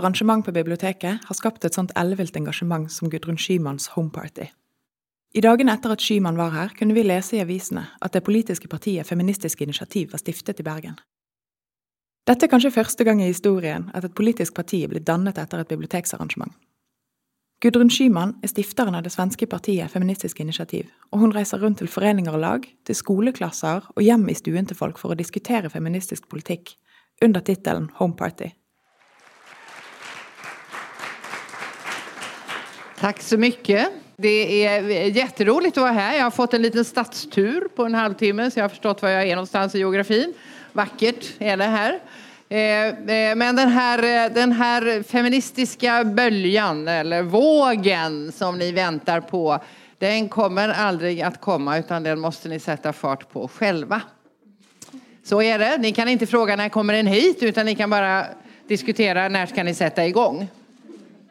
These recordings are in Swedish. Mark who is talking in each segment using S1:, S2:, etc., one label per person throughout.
S1: arrangement på biblioteket har skapt et sånt ellevilt engasjement som Gudrun Schymans homeparty. I dagene etter at Skyman var her, kunne vi lese i avisene at det politiske partiet Feministisk initiativ var stiftet i Bergen. Dette er kanskje første gang i historien at et politisk parti er blitt dannet etter et biblioteksarrangement. Gudrun Schyman er stifteren av det svenske partiet Feministisk initiativ, og hun reiser rundt til foreninger og lag, til skoleklasser og hjem i stuen til folk for å diskutere feministisk politikk, under tittelen Home
S2: Tack så mycket. Det är jätteroligt att vara här. Jag har fått en liten stadstur på en halvtimme så jag har förstått var jag är någonstans i geografin. Vackert är det här. Eh, eh, men den här, eh, den här feministiska böljan eller vågen som ni väntar på den kommer aldrig att komma utan den måste ni sätta fart på själva. Så är det. Ni kan inte fråga när kommer den hit utan ni kan bara diskutera när ska ni sätta igång.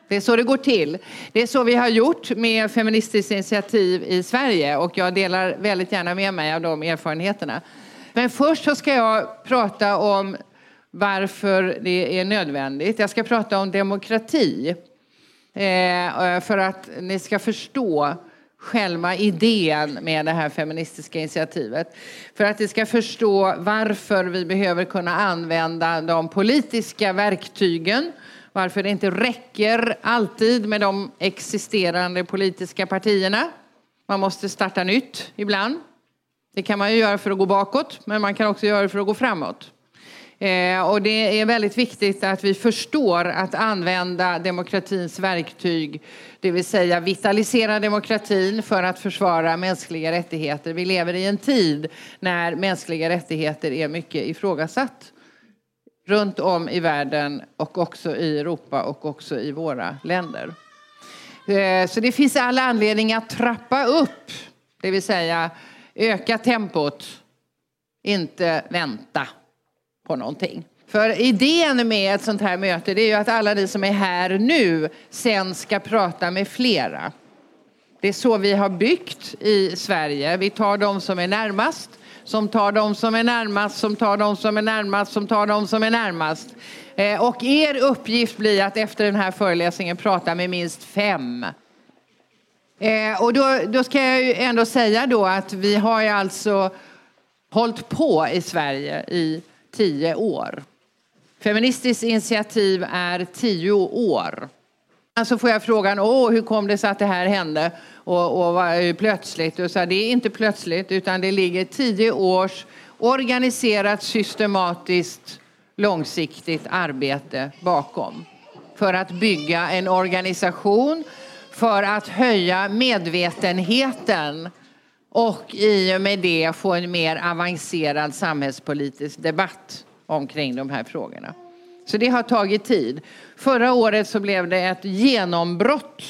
S2: Det är så det går till. Det är så vi har gjort med Feministiskt initiativ i Sverige och jag delar väldigt gärna med mig av de erfarenheterna. Men först så ska jag prata om varför det är nödvändigt. Jag ska prata om demokrati. Eh, för att ni ska förstå själva idén med det här feministiska initiativet. För att ni ska förstå varför vi behöver kunna använda de politiska verktygen varför det inte räcker alltid med de existerande politiska partierna. Man måste starta nytt ibland. Det kan man ju göra för att gå bakåt, men man kan också göra det för att gå framåt. Eh, och det är väldigt viktigt att vi förstår att använda demokratins verktyg, det vill säga vitalisera demokratin för att försvara mänskliga rättigheter. Vi lever i en tid när mänskliga rättigheter är mycket ifrågasatt runt om i världen och också i Europa och också i våra länder. Eh, så det finns all anledning att trappa upp, det vill säga öka tempot, inte vänta på någonting. För idén med ett sånt här möte det är ju att alla ni som är här nu sen ska prata med flera. Det är så vi har byggt i Sverige. Vi tar de som är närmast som tar de som är närmast, som tar de som är närmast, som tar de som är närmast. Eh, och er uppgift blir att efter den här föreläsningen prata med minst fem. Eh, och då, då ska jag ju ändå säga då att vi har ju alltså hållit på i Sverige i tio år. Feministiskt initiativ är tio år. Så får jag frågan, Åh, hur kom det sig att det här hände? Och, och var, plötsligt. Och så, det är inte plötsligt, utan det ligger tio års organiserat, systematiskt, långsiktigt arbete bakom. För att bygga en organisation, för att höja medvetenheten och i och med det få en mer avancerad samhällspolitisk debatt omkring de här frågorna. Så det har tagit tid. Förra året så blev det ett genombrott,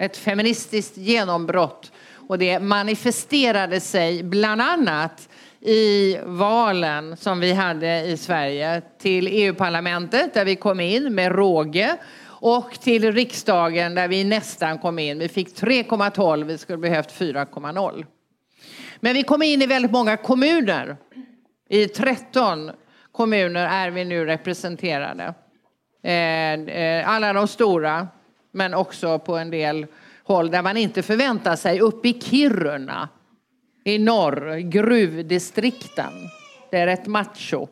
S2: ett feministiskt genombrott. Och det manifesterade sig bland annat i valen som vi hade i Sverige till EU-parlamentet där vi kom in med råge och till riksdagen där vi nästan kom in. Vi fick 3,12, vi skulle behövt 4,0. Men vi kom in i väldigt många kommuner. I 13 kommuner är vi nu representerade. Eh, eh, alla de stora, men också på en del håll där man inte förväntar sig. Uppe i Kiruna i norr, gruvdistrikten. Det är rätt macho.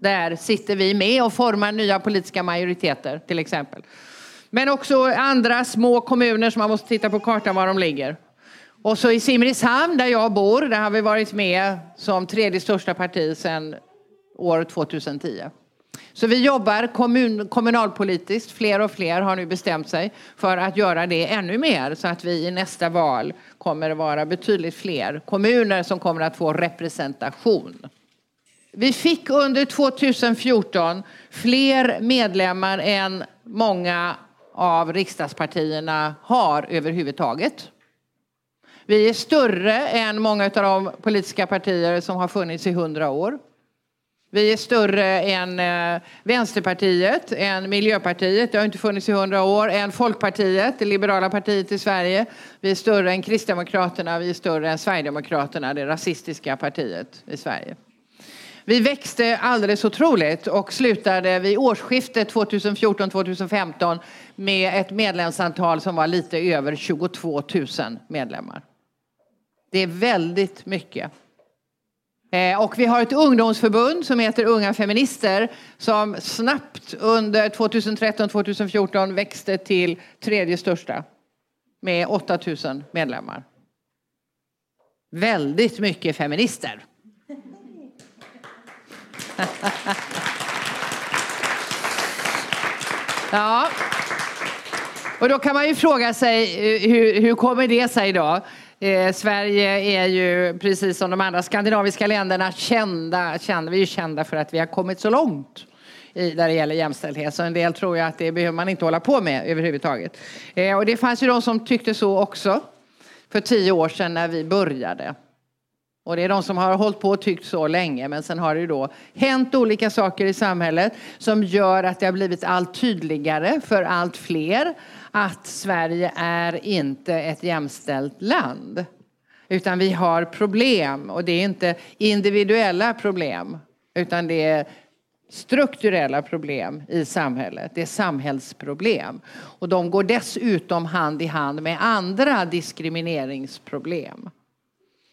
S2: Där sitter vi med och formar nya politiska majoriteter till exempel. Men också andra små kommuner som man måste titta på kartan var de ligger. Och så i Simrishamn där jag bor, där har vi varit med som tredje största parti sedan år 2010. Så vi jobbar kommun, kommunalpolitiskt. Fler och fler har nu bestämt sig för att göra det ännu mer så att vi i nästa val kommer att vara betydligt fler kommuner som kommer att få representation. Vi fick under 2014 fler medlemmar än många av riksdagspartierna har överhuvudtaget. Vi är större än många av de politiska partier som har funnits i hundra år. Vi är större än eh, Vänsterpartiet, än Miljöpartiet, det har inte funnits i hundra år, än Folkpartiet, det liberala partiet i Sverige. Vi är större än Kristdemokraterna, vi är större än Sverigedemokraterna, det rasistiska partiet i Sverige. Vi växte alldeles otroligt och slutade vid årsskiftet 2014-2015 med ett medlemsantal som var lite över 22 000 medlemmar. Det är väldigt mycket. Eh, och vi har ett ungdomsförbund som heter Unga Feminister som snabbt under 2013-2014 växte till tredje största med 8 000 medlemmar. Väldigt mycket feminister. ja. Och då kan man ju fråga sig eh, hur, hur kommer det sig då? Eh, Sverige är ju precis som de andra skandinaviska länderna kända, kända, vi är kända för att vi har kommit så långt i, där det gäller jämställdhet. Så en del tror jag att det behöver man inte hålla på med överhuvudtaget. Eh, och det fanns ju de som tyckte så också för tio år sedan när vi började. Och det är de som har hållit på och tyckt så länge. Men sen har det ju då hänt olika saker i samhället som gör att det har blivit allt tydligare för allt fler att Sverige är inte ett jämställt land. Utan vi har problem och det är inte individuella problem utan det är strukturella problem i samhället. Det är samhällsproblem. Och de går dessutom hand i hand med andra diskrimineringsproblem.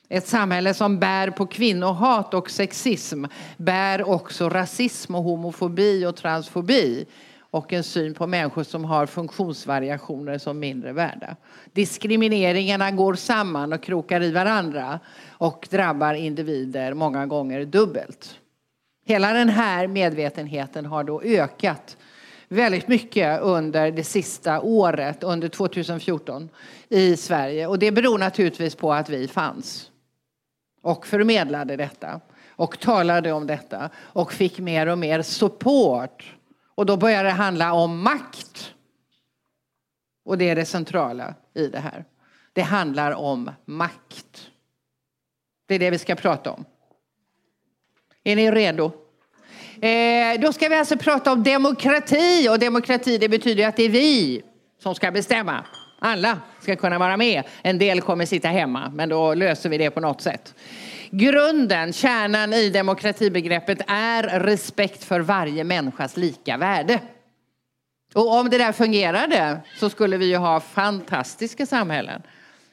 S2: Ett samhälle som bär på kvinnohat och sexism bär också rasism och homofobi och transfobi och en syn på människor som har funktionsvariationer som mindre värda. Diskrimineringarna går samman och krokar i varandra och drabbar individer många gånger dubbelt. Hela den här medvetenheten har då ökat väldigt mycket under det sista året, under 2014 i Sverige. Och det beror naturligtvis på att vi fanns och förmedlade detta och talade om detta och fick mer och mer support. Och då börjar det handla om makt. Och det är det centrala i det här. Det handlar om makt. Det är det vi ska prata om. Är ni redo? Eh, då ska vi alltså prata om demokrati och demokrati det betyder att det är vi som ska bestämma. Alla ska kunna vara med. En del kommer sitta hemma men då löser vi det på något sätt. Grunden, kärnan i demokratibegreppet är respekt för varje människas lika värde. Och om det där fungerade så skulle vi ju ha fantastiska samhällen.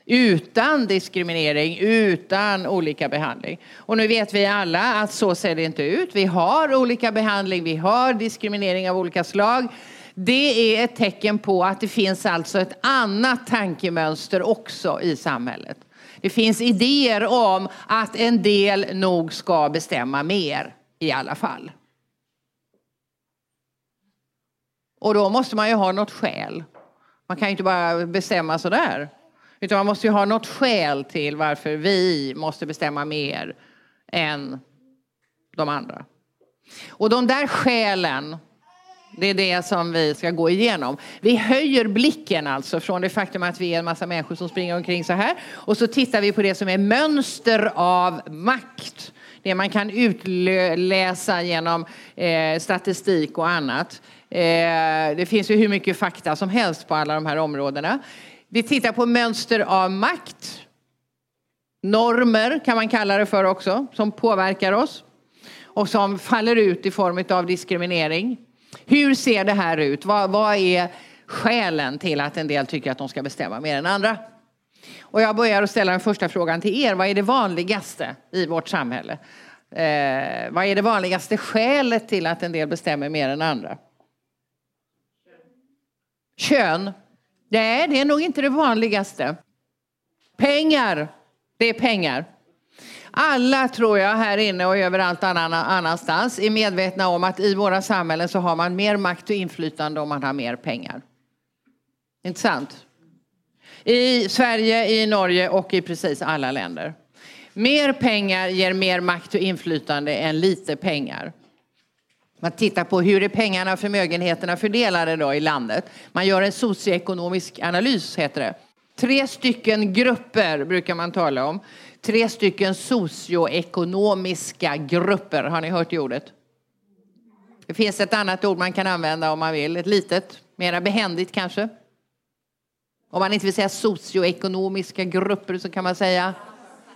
S2: Utan diskriminering, utan olika behandling. Och nu vet vi alla att så ser det inte ut. Vi har olika behandling, vi har diskriminering av olika slag. Det är ett tecken på att det finns alltså ett annat tankemönster också i samhället. Det finns idéer om att en del nog ska bestämma mer i alla fall. Och då måste man ju ha något skäl. Man kan ju inte bara bestämma sådär. Utan man måste ju ha något skäl till varför vi måste bestämma mer än de andra. Och de där skälen det är det som vi ska gå igenom. Vi höjer blicken alltså från det faktum att vi är en massa människor som springer omkring så här. Och så tittar vi på det som är mönster av makt. Det man kan utläsa genom eh, statistik och annat. Eh, det finns ju hur mycket fakta som helst på alla de här områdena. Vi tittar på mönster av makt. Normer kan man kalla det för också, som påverkar oss och som faller ut i form av diskriminering. Hur ser det här ut? Vad, vad är skälen till att en del tycker att de ska bestämma mer än andra? Och jag börjar att ställa den första frågan till er. Vad är det vanligaste i vårt samhälle? Eh, vad är det vanligaste skälet till att en del bestämmer mer än andra? Kön? Nej, det är nog inte det vanligaste. Pengar? Det är pengar. Alla tror jag här inne och överallt annanstans är medvetna om att i våra samhällen så har man mer makt och inflytande om man har mer pengar. Inte sant? I Sverige, i Norge och i precis alla länder. Mer pengar ger mer makt och inflytande än lite pengar. Man tittar på hur är pengarna och förmögenheterna fördelade då i landet. Man gör en socioekonomisk analys heter det. Tre stycken grupper brukar man tala om tre stycken socioekonomiska grupper. Har ni hört det ordet? Det finns ett annat ord man kan använda om man vill, ett litet, mera behändigt kanske. Om man inte vill säga socioekonomiska grupper så kan man säga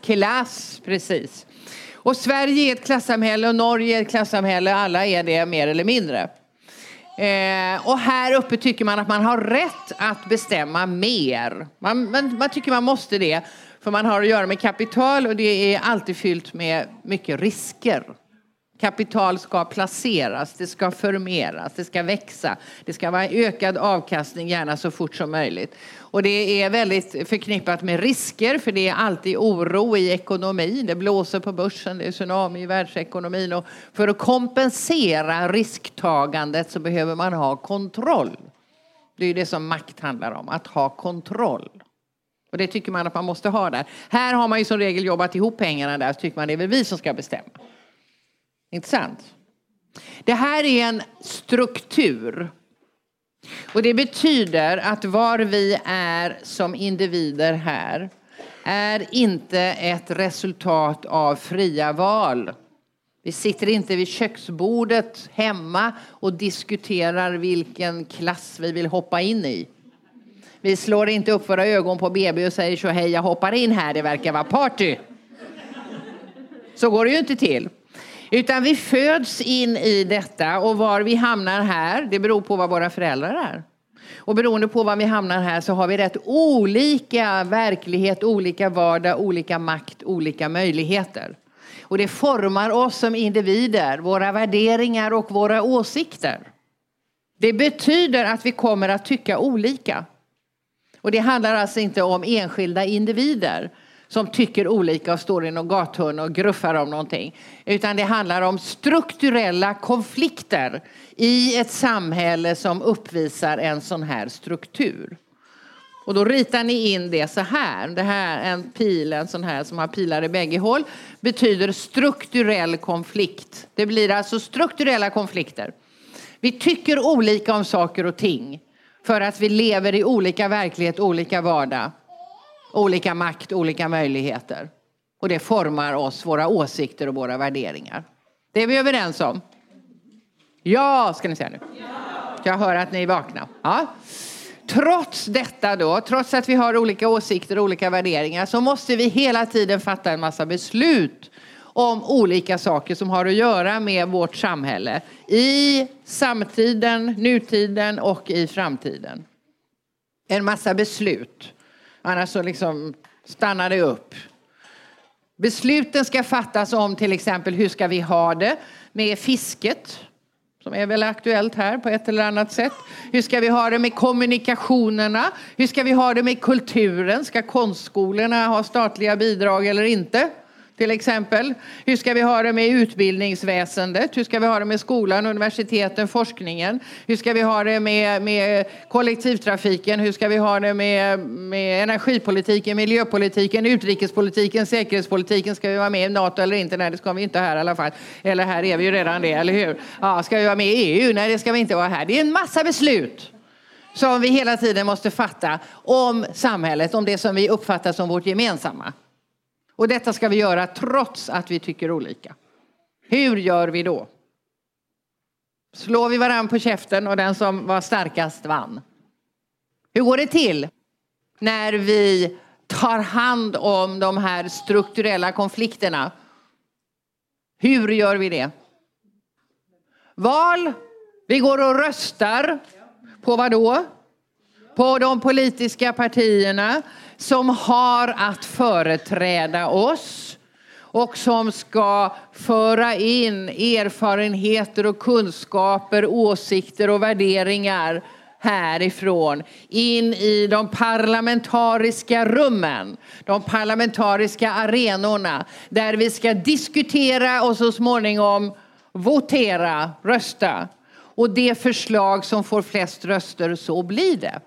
S2: klass, precis. Och Sverige är ett klassamhälle och Norge är ett klassamhälle. Alla är det mer eller mindre. Eh, och här uppe tycker man att man har rätt att bestämma mer. Man, man, man tycker man måste det. För man har att göra med kapital och det är alltid fyllt med mycket risker. Kapital ska placeras, det ska förmeras, det ska växa. Det ska vara ökad avkastning, gärna så fort som möjligt. Och det är väldigt förknippat med risker, för det är alltid oro i ekonomin. Det blåser på börsen, det är tsunami i världsekonomin. Och för att kompensera risktagandet så behöver man ha kontroll. Det är det som makt handlar om, att ha kontroll. Och det tycker man att man måste ha där. Här har man ju som regel jobbat ihop pengarna där, så tycker man det är väl vi som ska bestämma. Intressant. Det här är en struktur. Och det betyder att var vi är som individer här är inte ett resultat av fria val. Vi sitter inte vid köksbordet hemma och diskuterar vilken klass vi vill hoppa in i. Vi slår inte upp våra ögon på BB och säger så hej jag hoppar in här, det verkar vara party. Så går det ju inte till. Utan vi föds in i detta och var vi hamnar här, det beror på vad våra föräldrar är. Och beroende på var vi hamnar här så har vi rätt olika verklighet, olika vardag, olika makt, olika möjligheter. Och det formar oss som individer, våra värderingar och våra åsikter. Det betyder att vi kommer att tycka olika. Och det handlar alltså inte om enskilda individer som tycker olika och står i någon gathörn och gruffar om någonting. Utan det handlar om strukturella konflikter i ett samhälle som uppvisar en sån här struktur. Och då ritar ni in det så här. Det här en pil, en sån här som har pilar i bägge håll, betyder strukturell konflikt. Det blir alltså strukturella konflikter. Vi tycker olika om saker och ting för att vi lever i olika verklighet, olika vardag olika makt, olika möjligheter. Och det formar oss, våra åsikter och våra värderingar. Det är vi överens om? Ja, ska ni säga nu. Jag hör att ni är vakna. Ja. Trots detta då, trots att vi har olika åsikter och olika värderingar så måste vi hela tiden fatta en massa beslut om olika saker som har att göra med vårt samhälle i samtiden, nutiden och i framtiden. En massa beslut. Annars så liksom stannar det upp. Besluten ska fattas om till exempel hur ska vi ha det med fisket som är väl aktuellt här på ett eller annat sätt. Hur ska vi ha det med kommunikationerna? Hur ska vi ha det med kulturen? Ska konstskolorna ha statliga bidrag eller inte? Till exempel. Hur ska vi ha det med utbildningsväsendet? Hur ska vi ha det med skolan, universiteten, forskningen? Hur ska vi ha det med, med kollektivtrafiken? Hur ska vi ha det med, med energipolitiken, miljöpolitiken, utrikespolitiken, säkerhetspolitiken? Ska vi vara med i NATO eller inte? Nej, det ska vi inte här i alla fall. Eller här är vi ju redan det, eller hur? Ja, ska vi vara med i EU? Nej, det ska vi inte vara här. Det är en massa beslut som vi hela tiden måste fatta om samhället, om det som vi uppfattar som vårt gemensamma. Och detta ska vi göra trots att vi tycker olika. Hur gör vi då? Slår vi varann på käften och den som var starkast vann? Hur går det till när vi tar hand om de här strukturella konflikterna? Hur gör vi det? Val. Vi går och röstar. På vad då? På de politiska partierna som har att företräda oss och som ska föra in erfarenheter och kunskaper, åsikter och värderingar härifrån in i de parlamentariska rummen, de parlamentariska arenorna där vi ska diskutera och så småningom votera, rösta. Och det förslag som får flest röster, så blir det.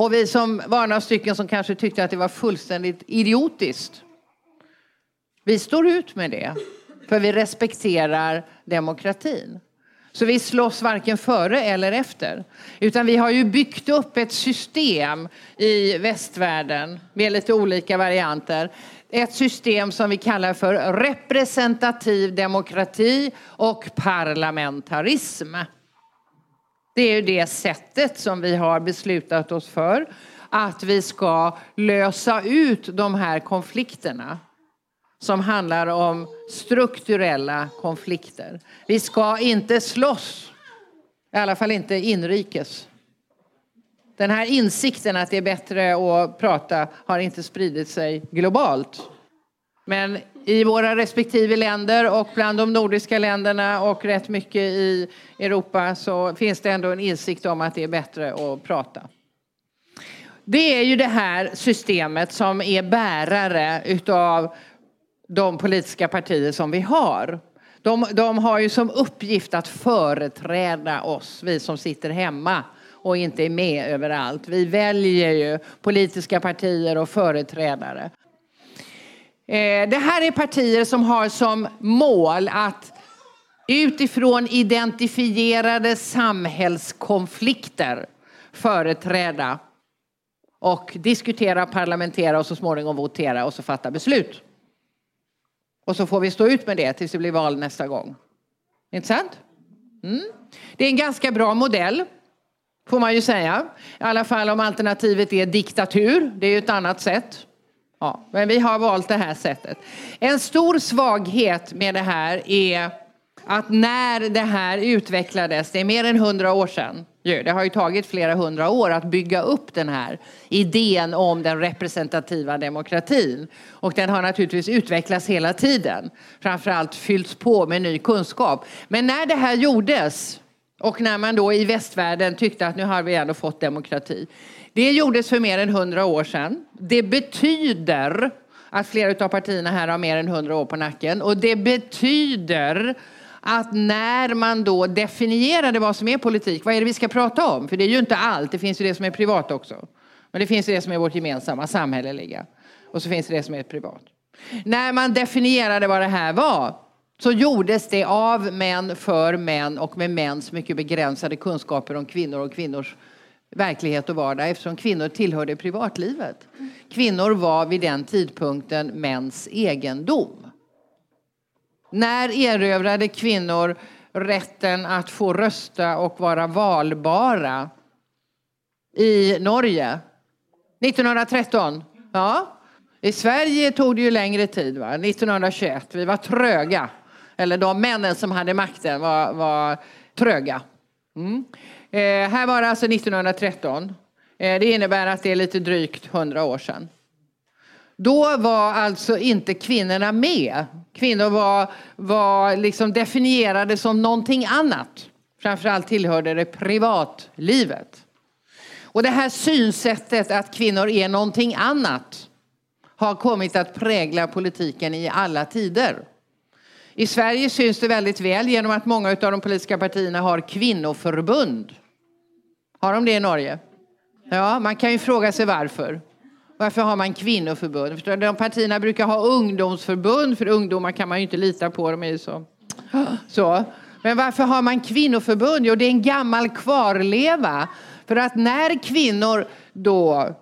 S2: Och vi som var några stycken som kanske tyckte att det var fullständigt idiotiskt. Vi står ut med det, för vi respekterar demokratin. Så vi slåss varken före eller efter. Utan vi har ju byggt upp ett system i västvärlden med lite olika varianter. Ett system som vi kallar för representativ demokrati och parlamentarism. Det är ju det sättet som vi har beslutat oss för att vi ska lösa ut de här konflikterna. som handlar om strukturella konflikter. Vi ska inte slåss, i alla fall inte inrikes. Den här insikten att det är bättre att prata har inte spridit sig globalt. Men i våra respektive länder och bland de nordiska länderna och rätt mycket i Europa så finns det ändå en insikt om att det är bättre att prata. Det är ju det här systemet som är bärare utav de politiska partier som vi har. De, de har ju som uppgift att företräda oss, vi som sitter hemma och inte är med överallt. Vi väljer ju politiska partier och företrädare. Eh, det här är partier som har som mål att utifrån identifierade samhällskonflikter företräda och diskutera, parlamentera och så småningom votera och så fatta beslut. Och så får vi stå ut med det tills det blir val nästa gång. Inte sant? Mm. Det är en ganska bra modell, får man ju säga. I alla fall om alternativet är diktatur. Det är ju ett annat sätt. Ja, men vi har valt det här sättet. En stor svaghet med det här är att när det här utvecklades, det är mer än hundra år sedan, det har ju tagit flera hundra år att bygga upp den här idén om den representativa demokratin. Och den har naturligtvis utvecklats hela tiden. Framförallt fyllts på med ny kunskap. Men när det här gjordes och när man då i västvärlden tyckte att nu har vi ändå fått demokrati. Det gjordes för mer än hundra år sedan. Det betyder att flera av partierna här har mer än hundra år på nacken. Och det betyder att när man då definierade vad som är politik, vad är det vi ska prata om? För det är ju inte allt, det finns ju det som är privat också. Men det finns ju det som är vårt gemensamma, samhälleliga. Och så finns det det som är privat. När man definierade vad det här var så gjordes det av män för män och med mäns mycket begränsade kunskaper om kvinnor och kvinnors verklighet och vardag eftersom kvinnor tillhörde privatlivet. Kvinnor var vid den tidpunkten mäns egendom. När erövrade kvinnor rätten att få rösta och vara valbara i Norge? 1913. Ja. I Sverige tog det ju längre tid, va? 1921. Vi var tröga. Eller de männen som hade makten var, var tröga. Mm. Eh, här var det alltså 1913. Eh, det innebär att det är lite drygt 100 år sedan. Då var alltså inte kvinnorna med. Kvinnor var, var liksom definierade som någonting annat. Framförallt tillhörde det privatlivet. Och det här synsättet att kvinnor är någonting annat har kommit att prägla politiken i alla tider. I Sverige syns det väldigt väl genom att många av de politiska partierna har kvinnoförbund. Har de det i Norge? Ja, man kan ju fråga sig varför. Varför har man kvinnoförbund? De partierna brukar ha ungdomsförbund, för ungdomar kan man ju inte lita på. De är så. så. Men varför har man kvinnoförbund? Jo, det är en gammal kvarleva. För att när kvinnor då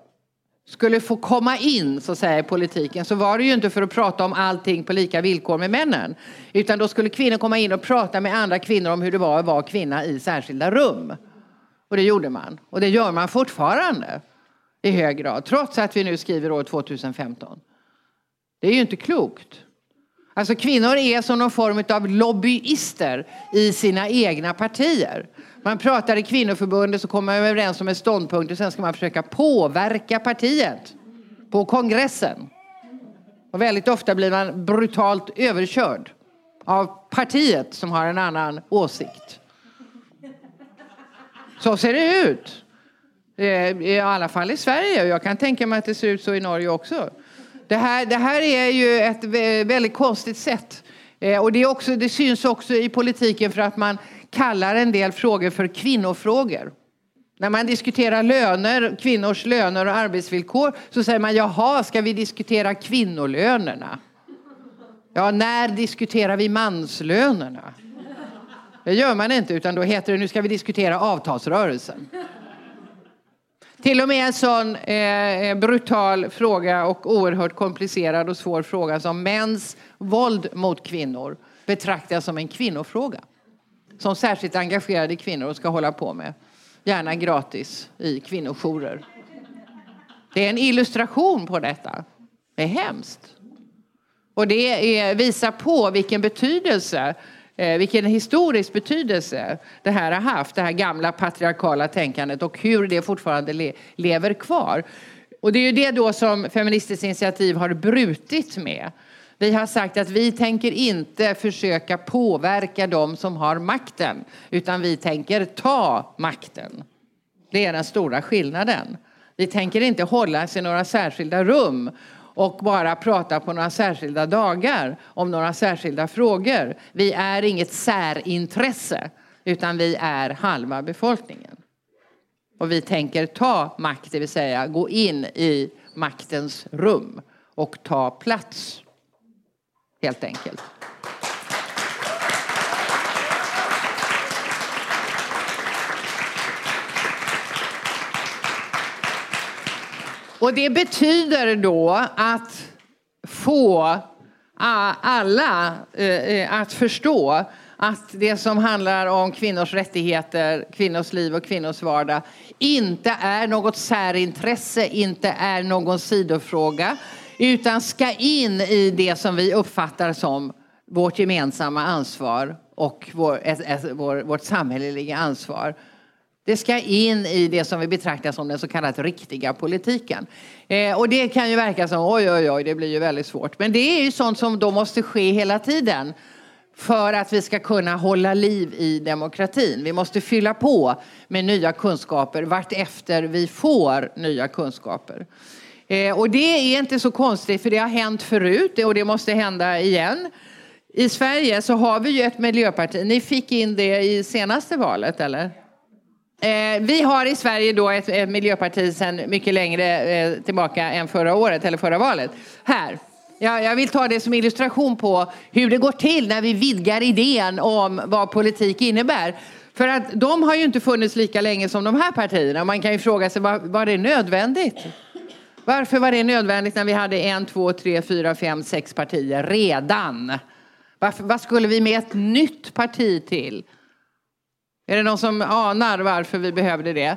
S2: skulle få komma in så att säga, i politiken så var det ju inte för att prata om allting på lika villkor med männen. Utan då skulle kvinnor komma in och prata med andra kvinnor om hur det var att vara kvinna i särskilda rum. Och det gjorde man. Och det gör man fortfarande i hög grad, trots att vi nu skriver år 2015. Det är ju inte klokt. Alltså kvinnor är som någon form av lobbyister i sina egna partier. Man pratar i kvinnoförbundet så kommer man överens om en ståndpunkt och sen ska man försöka påverka partiet på kongressen. Och väldigt ofta blir man brutalt överkörd av partiet som har en annan åsikt. Så ser det ut. Eh, I alla fall i Sverige. Jag kan tänka mig att det ser ut så i Norge också. Det här, det här är ju ett väldigt konstigt sätt. Eh, och det, är också, det syns också i politiken för att man kallar en del frågor för kvinnofrågor. När man diskuterar löner, kvinnors löner och arbetsvillkor så säger man jaha, ska vi diskutera kvinnolönerna? Ja, när diskuterar vi manslönerna? Det gör man inte, utan då heter det nu ska vi diskutera avtalsrörelsen. Till och med en sån eh, eh, brutal fråga och oerhört komplicerad och svår fråga som mäns våld mot kvinnor betraktas som en kvinnofråga. Som särskilt engagerade kvinnor ska hålla på med. Gärna gratis i kvinnojourer. Det är en illustration på detta. Det är hemskt. Och det är, visar på vilken betydelse Eh, vilken historisk betydelse det här har haft, det här gamla patriarkala tänkandet och hur det fortfarande le lever kvar. Och det är ju det då som Feministiskt initiativ har brutit med. Vi har sagt att vi tänker inte försöka påverka de som har makten, utan vi tänker ta makten. Det är den stora skillnaden. Vi tänker inte hålla oss i några särskilda rum och bara prata på några särskilda dagar om några särskilda frågor. Vi är inget särintresse, utan vi är halva befolkningen. Och vi tänker ta makt, det vill säga gå in i maktens rum och ta plats. Helt enkelt. Och det betyder då att få alla eh, eh, att förstå att det som handlar om kvinnors rättigheter, kvinnors liv och kvinnors vardag inte är något särintresse, inte är någon sidofråga utan ska in i det som vi uppfattar som vårt gemensamma ansvar och vår, ett, ett, vår, vårt samhälleliga ansvar. Det ska in i det som vi betraktar som den så kallade riktiga politiken. Eh, och det kan ju verka som oj, oj, oj, det blir ju väldigt svårt. Men det är ju sånt som då måste ske hela tiden för att vi ska kunna hålla liv i demokratin. Vi måste fylla på med nya kunskaper vart efter vi får nya kunskaper. Eh, och det är inte så konstigt för det har hänt förut och det måste hända igen. I Sverige så har vi ju ett miljöparti. Ni fick in det i senaste valet eller? Eh, vi har i Sverige då ett, ett miljöparti sedan mycket längre eh, tillbaka än förra året eller förra valet. Här. Ja, jag vill ta det som illustration på hur det går till när vi vidgar idén om vad politik innebär. För att de har ju inte funnits lika länge som de här partierna. Man kan ju fråga sig, var, var det nödvändigt? Varför var det nödvändigt när vi hade en, två, tre, fyra, fem, sex partier redan? Varför, vad skulle vi med ett nytt parti till? Är det någon som anar varför vi behövde det?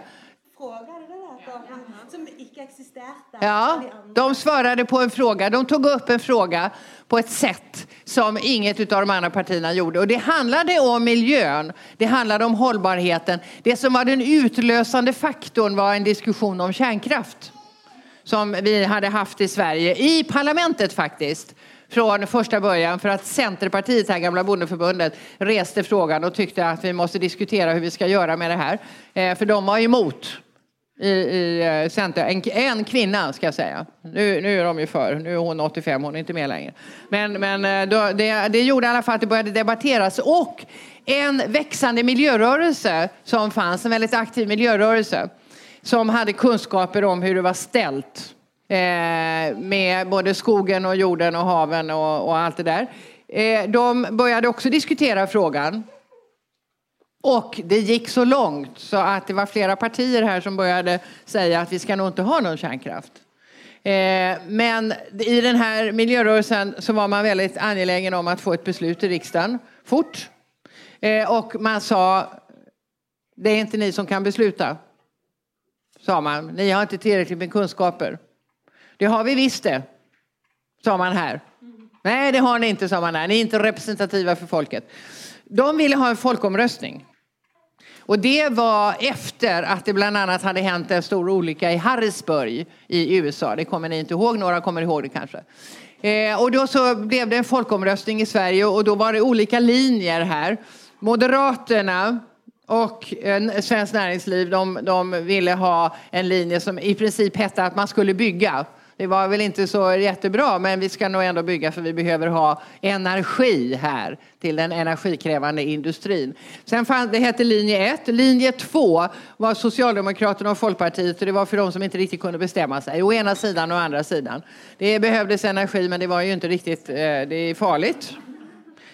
S2: Ja, de svarade på en fråga. De tog upp en fråga på ett sätt som inget av de andra partierna gjorde. Och det handlade om miljön, det handlade om hållbarheten. Det som var den utlösande faktorn var en diskussion om kärnkraft som vi hade haft i Sverige, i parlamentet faktiskt från första början för att Centerpartiet, här gamla bondeförbundet, reste frågan och tyckte att vi måste diskutera hur vi ska göra med det här. Eh, för de var emot i, i eh, Center. En, en kvinna ska jag säga. Nu, nu är de ju för. Nu är hon 85, hon är inte med längre. Men, men eh, då, det, det gjorde i alla fall att det började debatteras. Och en växande miljörörelse som fanns, en väldigt aktiv miljörörelse som hade kunskaper om hur det var ställt Eh, med både skogen och jorden och haven och, och allt det där. Eh, de började också diskutera frågan. Och det gick så långt så att det var flera partier här som började säga att vi ska nog inte ha någon kärnkraft. Eh, men i den här miljörörelsen så var man väldigt angelägen om att få ett beslut i riksdagen fort. Och man sa, det är inte ni som kan besluta sa man. Ni har inte tillräckligt med kunskaper. Det har vi visst det, sa man här. Nej, det har ni inte, sa man här. Ni är inte representativa för folket. De ville ha en folkomröstning. Och det var efter att det bland annat hade hänt en stor olycka i Harrisburg i USA. Det kommer ni inte ihåg, några kommer ihåg det kanske. Eh, och då så blev det en folkomröstning i Sverige och då var det olika linjer här. Moderaterna och eh, Svenskt Näringsliv de, de ville ha en linje som i princip hette att man skulle bygga. Det var väl inte så jättebra, men vi ska nog ändå bygga för vi behöver ha energi här till den energikrävande industrin. Sen fann, det hette linje 1. Linje 2 var Socialdemokraterna och Folkpartiet och det var för de som inte riktigt kunde bestämma sig. Å ena sidan och å andra sidan. Det behövdes energi men det var ju inte riktigt, eh, det är farligt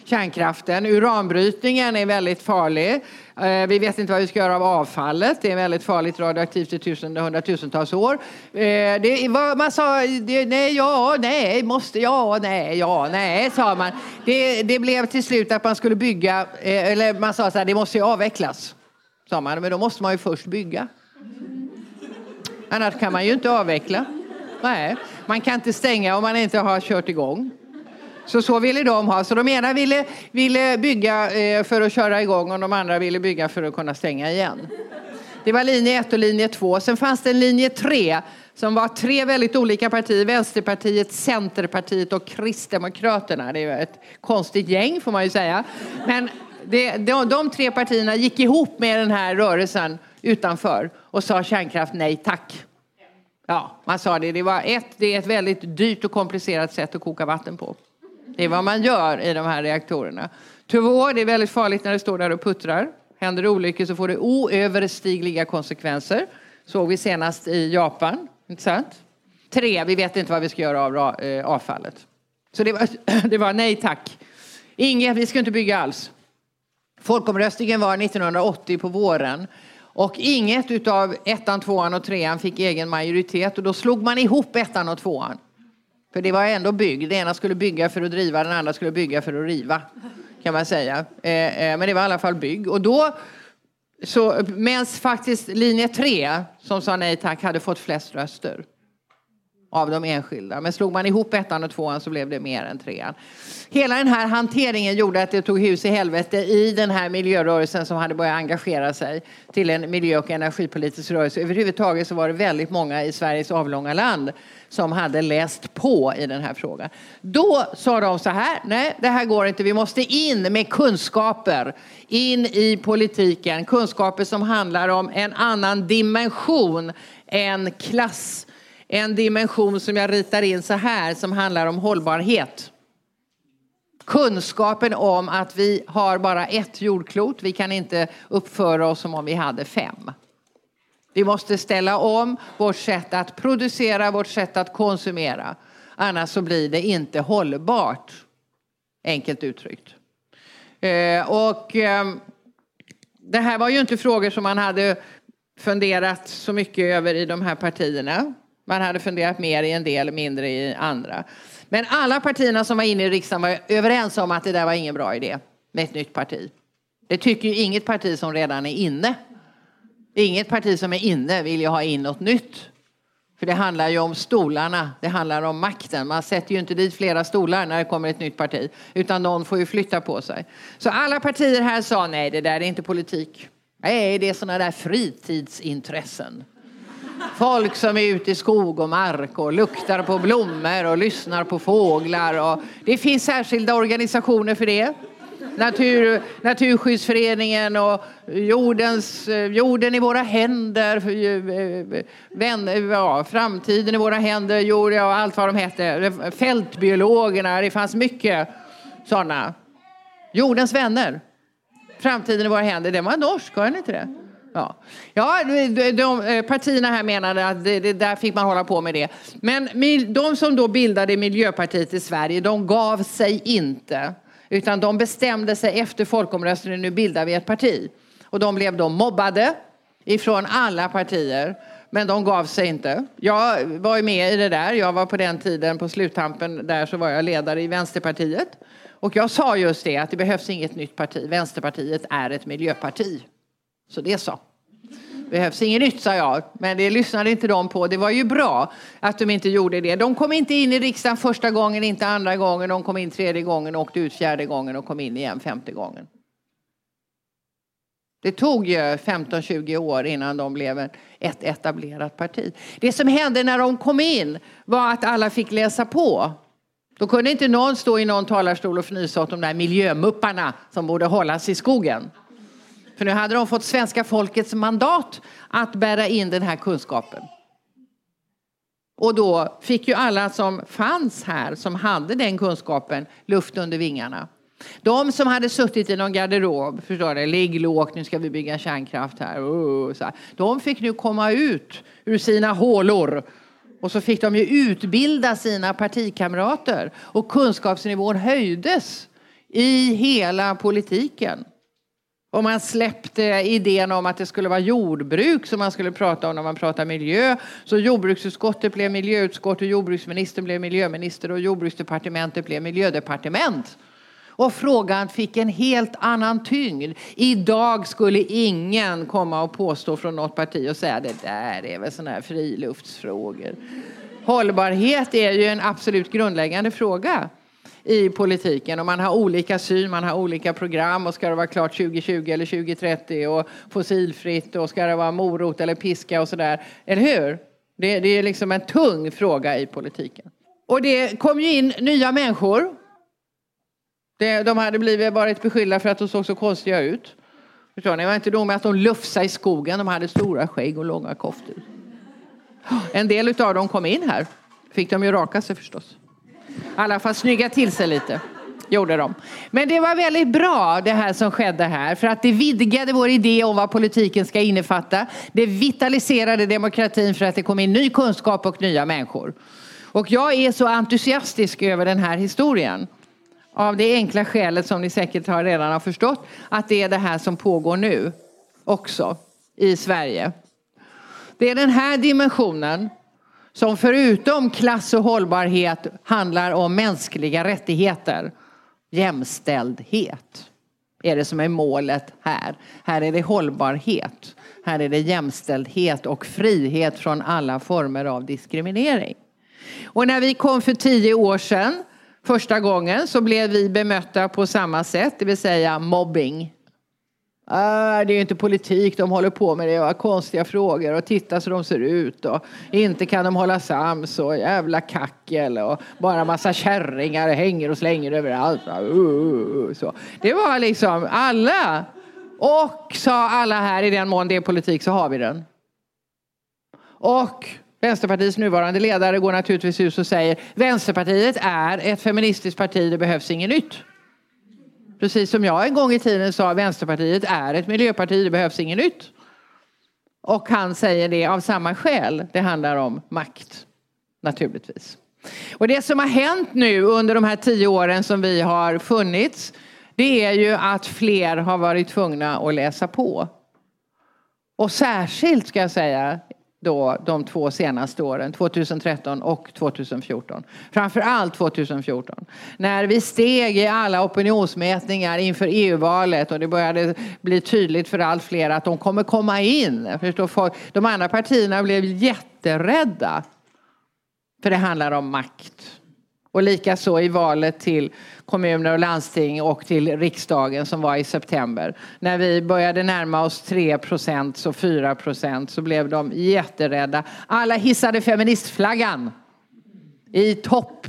S2: kärnkraften. Uranbrytningen är väldigt farlig. Eh, vi vet inte vad vi ska göra av avfallet. Det är väldigt farligt radioaktivt i tusende, hundratusentals år. Eh, det var, man sa nej, ja, nej, måste, ja, nej, ja, nej, sa man. Det, det blev till slut att man skulle bygga, eh, eller man sa så här, det måste ju avvecklas. Sa man, men då måste man ju först bygga. Annars kan man ju inte avveckla. Nej, man kan inte stänga om man inte har kört igång. Så så ville de ha. Så de ena ville, ville bygga eh, för att köra igång och de andra ville bygga för att kunna stänga igen. Det var linje 1 och linje 2. Sen fanns det en linje 3 som var tre väldigt olika partier. Vänsterpartiet, Centerpartiet och Kristdemokraterna. Det är ett konstigt gäng får man ju säga. Men det, de, de tre partierna gick ihop med den här rörelsen utanför och sa kärnkraft nej tack. Ja, man sa det. Det, var ett, det är ett väldigt dyrt och komplicerat sätt att koka vatten på. Det är vad man gör i de här reaktorerna. Två, det är väldigt farligt när det står där och puttrar. Händer det olyckor så får det oöverstigliga konsekvenser. Såg vi senast i Japan. Inte sant? Tre, vi vet inte vad vi ska göra av eh, avfallet. Så det var, det var nej tack. Inget, vi ska inte bygga alls. Folkomröstningen var 1980 på våren. Och inget utav ettan, tvåan och trean fick egen majoritet och då slog man ihop ettan och tvåan. För det var ändå bygg. Det ena skulle bygga för att driva, den andra skulle bygga för att riva. Kan man säga. Eh, eh, men det var i alla fall bygg. Och då, så, medan faktiskt linje 3, som sa nej tack, hade fått flest röster av de enskilda. Men slog man ihop ettan och tvåan så blev det mer än trean. Hela den här hanteringen gjorde att det tog hus i helvete i den här miljörörelsen som hade börjat engagera sig till en miljö och energipolitisk rörelse. Överhuvudtaget så var det väldigt många i Sveriges avlånga land som hade läst på i den här frågan. Då sa de så här, nej det här går inte, vi måste in med kunskaper in i politiken. Kunskaper som handlar om en annan dimension än klass en dimension som jag ritar in så här som handlar om hållbarhet. Kunskapen om att vi har bara ett jordklot. Vi kan inte uppföra oss som om vi hade fem. Vi måste ställa om vårt sätt att producera, vårt sätt att konsumera. Annars så blir det inte hållbart. Enkelt uttryckt. Eh, och ehm, det här var ju inte frågor som man hade funderat så mycket över i de här partierna. Man hade funderat mer i en del, mindre i andra. Men alla partierna som var inne i riksdagen var överens om att det där var ingen bra idé med ett nytt parti. Det tycker ju inget parti som redan är inne. Inget parti som är inne vill ju ha in något nytt. För det handlar ju om stolarna, det handlar om makten. Man sätter ju inte dit flera stolar när det kommer ett nytt parti. Utan någon får ju flytta på sig. Så alla partier här sa nej, det där är inte politik. Nej, det är sådana där fritidsintressen. Folk som är ute i skog och mark och luktar på blommor och lyssnar på fåglar. Och det finns särskilda organisationer för det. Natur, Naturskyddsföreningen och jordens, jorden i våra händer, eh, vän, ja, framtiden i våra händer, jord, ja, allt vad de hette. Fältbiologerna, det fanns mycket sådana. Jordens vänner, framtiden i våra händer, det var norsk, var den inte det? Ja, ja de, de, partierna här menade att det, det, där fick man hålla på med det. Men de som då bildade Miljöpartiet i Sverige, de gav sig inte. Utan de bestämde sig efter folkomröstningen, nu bildar vi ett parti. Och de blev då mobbade ifrån alla partier. Men de gav sig inte. Jag var med i det där. Jag var på den tiden, på sluttampen, där så var jag ledare i Vänsterpartiet. Och jag sa just det, att det behövs inget nytt parti. Vänsterpartiet är ett miljöparti. Så det så. Behövs inget nytt, sa jag. Men det lyssnade inte de på. Det var ju bra att de inte gjorde det. De kom inte in i riksdagen första gången, inte andra gången. De kom in tredje gången, åkte ut fjärde gången och kom in igen femte gången. Det tog ju 15-20 år innan de blev ett etablerat parti. Det som hände när de kom in var att alla fick läsa på. Då kunde inte någon stå i någon talarstol och fnysa åt de där miljömupparna som borde hållas i skogen. För nu hade de fått svenska folkets mandat att bära in den här kunskapen. Och då fick ju alla som fanns här, som hade den kunskapen, luft under vingarna. De som hade suttit i någon garderob, förstår du, ligg lågt, nu ska vi bygga kärnkraft här. Uh, uh, uh, så här. De fick nu komma ut ur sina hålor och så fick de ju utbilda sina partikamrater och kunskapsnivån höjdes i hela politiken. Och man släppte idén om att det skulle vara jordbruk som man skulle prata om när man pratar miljö. Så jordbruksutskottet blev miljöutskott och jordbruksministern blev miljöminister och jordbruksdepartementet blev miljödepartement. Och frågan fick en helt annan tyngd. Idag skulle ingen komma och påstå från något parti och säga det där är väl sådana här friluftsfrågor. Hållbarhet är ju en absolut grundläggande fråga i politiken och man har olika syn, man har olika program och ska det vara klart 2020 eller 2030 och fossilfritt och ska det vara morot eller piska och sådär. Eller hur? Det, det är liksom en tung fråga i politiken. Och det kom ju in nya människor. Det, de hade blivit, varit beskyllda för att de såg så konstiga ut. Förstår ni? Det var inte nog med att de lufsade i skogen, de hade stora skägg och långa koftor. En del av dem kom in här. Fick de ju raka sig förstås. I alla fall snygga till sig lite. Gjorde de. Men det var väldigt bra det här som skedde här. För att det vidgade vår idé om vad politiken ska innefatta. Det vitaliserade demokratin för att det kom in ny kunskap och nya människor. Och jag är så entusiastisk över den här historien. Av det enkla skälet som ni säkert har redan har förstått. Att det är det här som pågår nu också i Sverige. Det är den här dimensionen som förutom klass och hållbarhet handlar om mänskliga rättigheter. Jämställdhet är det som är målet här. Här är det hållbarhet. Här är det jämställdhet och frihet från alla former av diskriminering. Och när vi kom för tio år sedan första gången så blev vi bemötta på samma sätt, det vill säga mobbing. Ah, det är ju inte politik de håller på med, det är konstiga frågor och titta så de ser ut och inte kan de hålla sams och jävla kackel och bara massa kärringar hänger och slänger överallt. Uh, uh, uh, uh, så. Det var liksom alla. Och sa alla här, i den mån det är politik så har vi den. Och Vänsterpartiets nuvarande ledare går naturligtvis ut och säger Vänsterpartiet är ett feministiskt parti, det behövs inget nytt. Precis som jag en gång i tiden sa, Vänsterpartiet är ett miljöparti, det behövs inget nytt. Och han säger det av samma skäl. Det handlar om makt, naturligtvis. Och det som har hänt nu under de här tio åren som vi har funnits, det är ju att fler har varit tvungna att läsa på. Och särskilt ska jag säga då de två senaste åren, 2013 och 2014. Framför allt 2014. När vi steg i alla opinionsmätningar inför EU-valet och det började bli tydligt för allt fler att de kommer komma in. Förstår? De andra partierna blev jätterädda. För det handlar om makt. Och likaså i valet till kommuner och landsting och till riksdagen som var i september. När vi började närma oss 3 procent och 4 procent så blev de jätterädda. Alla hissade feministflaggan i topp.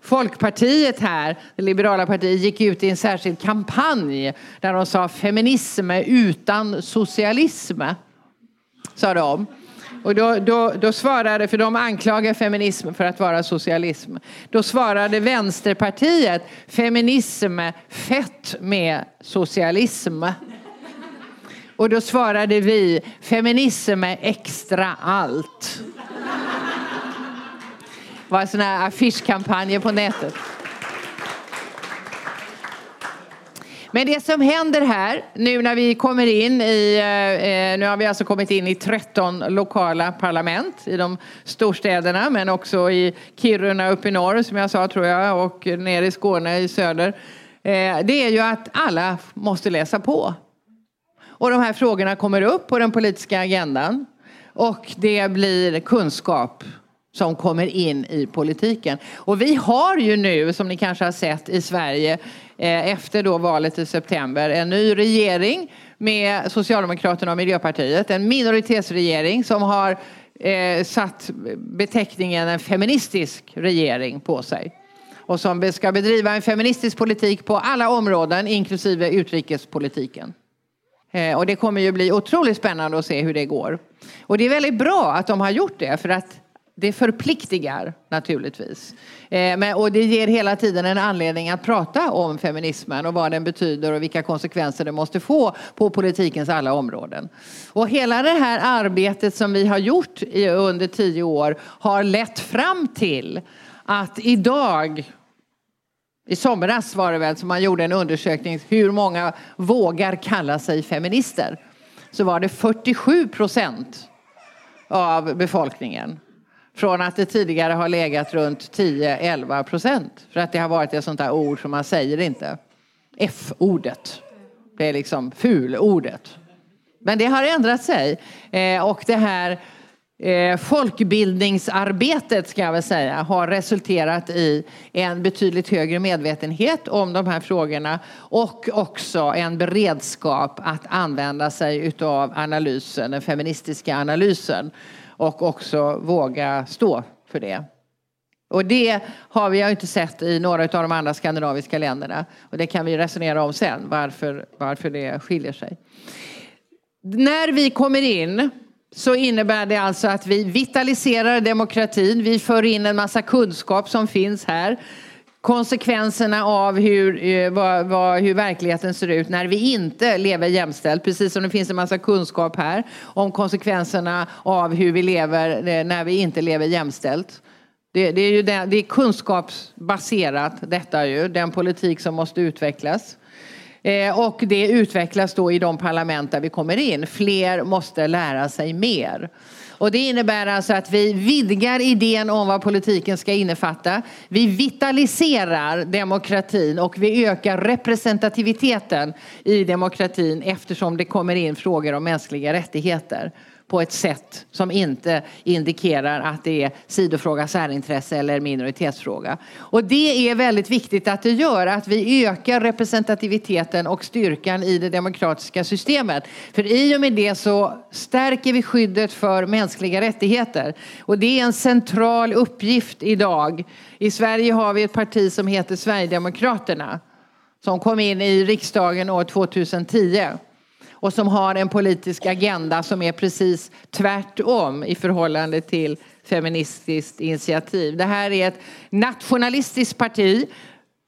S2: Folkpartiet här, det liberala partiet, gick ut i en särskild kampanj där de sa feminism utan socialism. Sa de. Och då, då, då svarade, för de anklagar feminism för att vara socialism. Då svarade Vänsterpartiet feminism fett med socialism. Och då svarade vi feminism extra allt. Det var sådana här affischkampanjer på nätet. Men det som händer här nu när vi kommer in i, eh, eh nu har vi alltså kommit in i 13 lokala parlament i de storstäderna men också i Kiruna uppe i norr som jag sa tror jag och nere i Skåne i söder. Eh, det är ju att alla måste läsa på. Och de här frågorna kommer upp på den politiska agendan och det blir kunskap som kommer in i politiken. Och vi har ju nu, som ni kanske har sett i Sverige, eh, efter då valet i september, en ny regering med Socialdemokraterna och Miljöpartiet. En minoritetsregering som har eh, satt beteckningen en feministisk regering på sig. Och som ska bedriva en feministisk politik på alla områden, inklusive utrikespolitiken. Eh, och det kommer ju bli otroligt spännande att se hur det går. Och det är väldigt bra att de har gjort det för att det förpliktigar naturligtvis. Eh, men, och det ger hela tiden en anledning att prata om feminismen och vad den betyder och vilka konsekvenser det måste få på politikens alla områden. Och hela det här arbetet som vi har gjort i, under tio år har lett fram till att idag i somras var det väl som man gjorde en undersökning hur många vågar kalla sig feminister. Så var det 47 procent av befolkningen från att det tidigare har legat runt 10-11 procent. För att det har varit ett sånt där ord som man säger inte. F-ordet. Det är liksom fulordet. Men det har ändrat sig. Eh, och det här eh, folkbildningsarbetet ska jag väl säga har resulterat i en betydligt högre medvetenhet om de här frågorna och också en beredskap att använda sig utav analysen, den feministiska analysen och också våga stå för det. Och det har vi inte sett i några av de andra skandinaviska länderna. Och det kan vi resonera om sen, varför, varför det skiljer sig. När vi kommer in så innebär det alltså att vi vitaliserar demokratin. Vi för in en massa kunskap som finns här. Konsekvenserna av hur, eh, vad, vad, hur verkligheten ser ut när vi inte lever jämställt. Precis som det finns en massa kunskap här om konsekvenserna av hur vi lever eh, när vi inte lever jämställt. Det, det, är ju det, det är kunskapsbaserat detta ju, den politik som måste utvecklas. Eh, och det utvecklas då i de parlament där vi kommer in. Fler måste lära sig mer. Och det innebär alltså att vi vidgar idén om vad politiken ska innefatta. Vi vitaliserar demokratin och vi ökar representativiteten i demokratin eftersom det kommer in frågor om mänskliga rättigheter på ett sätt som inte indikerar att det är sidofråga, särintresse eller minoritetsfråga. Och det är väldigt viktigt att det gör, att vi ökar representativiteten och styrkan i det demokratiska systemet. För i och med det så stärker vi skyddet för mänskliga rättigheter. Och det är en central uppgift idag. I Sverige har vi ett parti som heter Sverigedemokraterna som kom in i riksdagen år 2010 och som har en politisk agenda som är precis tvärtom i förhållande till Feministiskt initiativ. Det här är ett nationalistiskt parti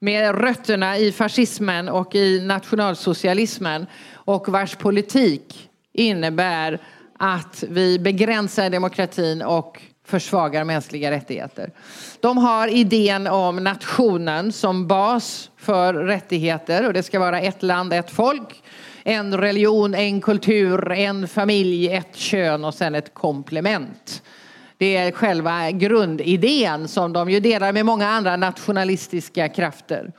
S2: med rötterna i fascismen och i nationalsocialismen och vars politik innebär att vi begränsar demokratin och försvagar mänskliga rättigheter. De har idén om nationen som bas för rättigheter och det ska vara ett land, ett folk en religion, en kultur, en familj, ett kön och sen ett komplement. Det är själva grundidén som de ju delar med många andra nationalistiska krafter.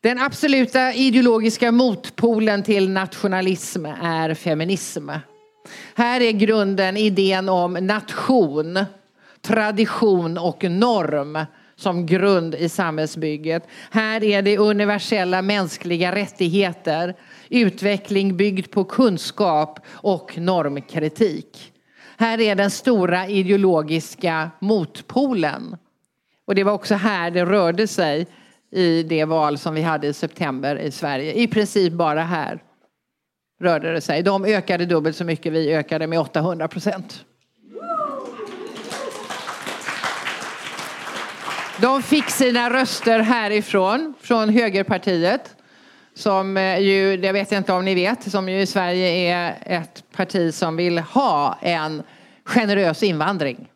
S2: Den absoluta ideologiska motpolen till nationalism är feminism. Här är grunden idén om nation, tradition och norm som grund i samhällsbygget. Här är det universella mänskliga rättigheter utveckling byggd på kunskap och normkritik. Här är den stora ideologiska motpolen. Och det var också här det rörde sig i det val som vi hade i september i Sverige. I princip bara här rörde det sig. De ökade dubbelt så mycket, vi ökade med 800 procent. De fick sina röster härifrån, från högerpartiet som eh, ju, det vet jag inte om ni vet, som ju i Sverige är ett parti som vill ha en generös invandring.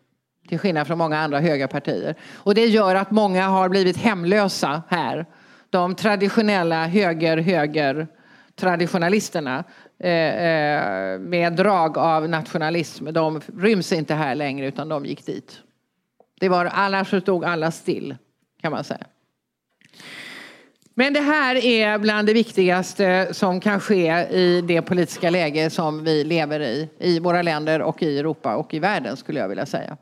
S2: Till skillnad från många andra höga partier. Och det gör att många har blivit hemlösa här. De traditionella höger-höger traditionalisterna eh, eh, med drag av nationalism, de ryms inte här längre utan de gick dit. Det var, annars stod alla still kan man säga. Men det här är bland det viktigaste som kan ske i det politiska läge som vi lever i, i våra länder och i Europa och i världen skulle jag vilja säga.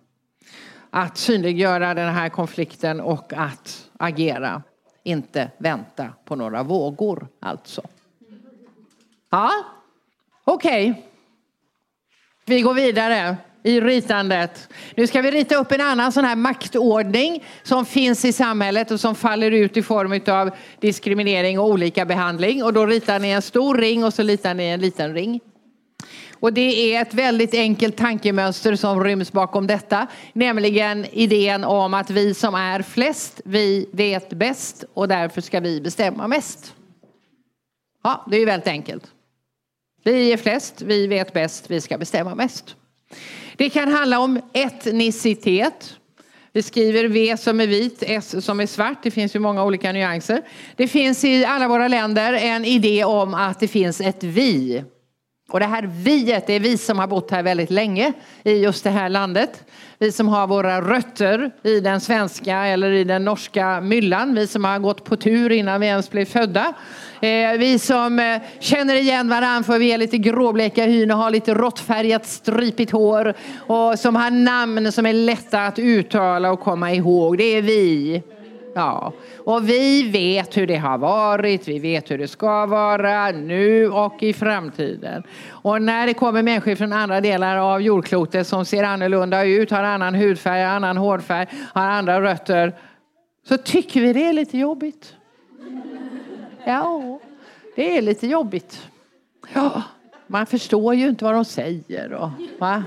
S2: Att synliggöra den här konflikten och att agera, inte vänta på några vågor alltså. Ja, okej. Okay. Vi går vidare i ritandet. Nu ska vi rita upp en annan sån här maktordning som finns i samhället och som faller ut i form av diskriminering och olika behandling. Och då ritar ni en stor ring och så ritar ni en liten ring. Och det är ett väldigt enkelt tankemönster som ryms bakom detta. Nämligen idén om att vi som är flest, vi vet bäst och därför ska vi bestämma mest. Ja, det är ju väldigt enkelt. Vi är flest, vi vet bäst, vi ska bestämma mest. Det kan handla om etnicitet. Vi skriver V som är vit, S som är svart. Det finns ju många olika nyanser. Det finns i alla våra länder en idé om att det finns ett vi. Och det här viet, det är vi som har bott här väldigt länge i just det här landet. Vi som har våra rötter i den svenska eller i den norska myllan. Vi som har gått på tur innan vi ens blev födda. Eh, vi som eh, känner igen varandra för vi är lite gråbleka hyn och har lite råttfärgat stripigt hår. Och som har namn som är lätta att uttala och komma ihåg. Det är vi. Ja, och vi vet hur det har varit, vi vet hur det ska vara nu och i framtiden. Och när det kommer människor från andra delar av jordklotet som ser annorlunda ut, har annan hudfärg, annan hårfärg, har andra rötter, så tycker vi det är lite jobbigt. Ja, det är lite jobbigt. Ja, man förstår ju inte vad de säger. Och, va?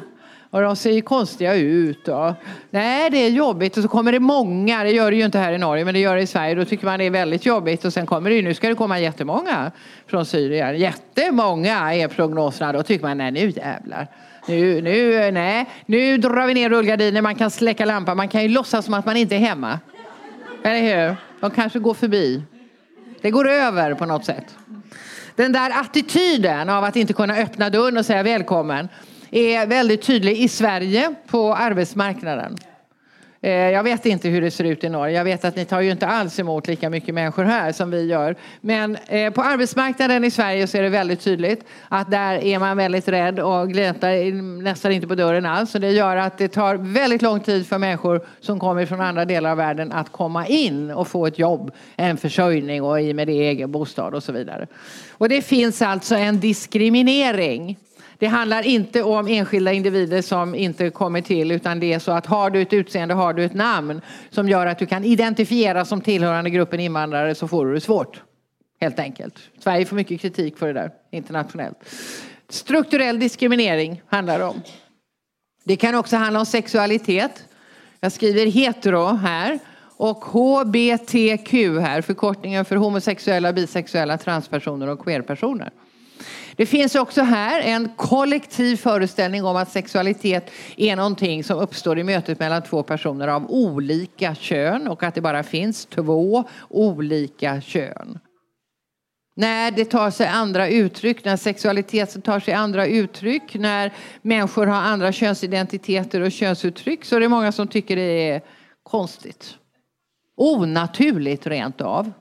S2: Och de ser ju konstiga ut. Och, nej, det är jobbigt. Och så kommer det många, det gör det ju inte här i Norge, men det gör det i Sverige. Då tycker man det är väldigt jobbigt. Och sen kommer det ju, nu ska det komma jättemånga från Syrien. Jättemånga är prognoserna. Då tycker man, nej nu jävlar. Nu, nu, nej, nu drar vi ner rullgardiner, man kan släcka lampan, man kan ju låtsas som att man inte är hemma. Eller hur? De kanske går förbi. Det går över på något sätt. Den där attityden av att inte kunna öppna dörren och säga välkommen är väldigt tydlig i Sverige på arbetsmarknaden. Eh, jag vet inte hur det ser ut i Norge. Jag vet att ni tar ju inte alls emot lika mycket människor här som vi gör. Men eh, på arbetsmarknaden i Sverige så är det väldigt tydligt att där är man väldigt rädd och gläntar nästan inte på dörren alls. Och det gör att det tar väldigt lång tid för människor som kommer från andra delar av världen att komma in och få ett jobb, en försörjning och i med det egen bostad och så vidare. Och det finns alltså en diskriminering det handlar inte om enskilda individer som inte kommer till utan det är så att har du ett utseende, har du ett namn som gör att du kan identifiera som tillhörande gruppen invandrare så får du det svårt. Helt enkelt. Sverige får mycket kritik för det där internationellt. Strukturell diskriminering handlar det om. Det kan också handla om sexualitet. Jag skriver hetero här och HBTQ här, förkortningen för homosexuella, bisexuella, transpersoner och queerpersoner. Det finns också här en kollektiv föreställning om att sexualitet är någonting som uppstår i mötet mellan två personer av olika kön och att det bara finns två olika kön. När det tar sig andra uttryck, när sexualiteten tar sig andra uttryck, när människor har andra könsidentiteter och könsuttryck så är det många som tycker det är konstigt. Onaturligt rent av.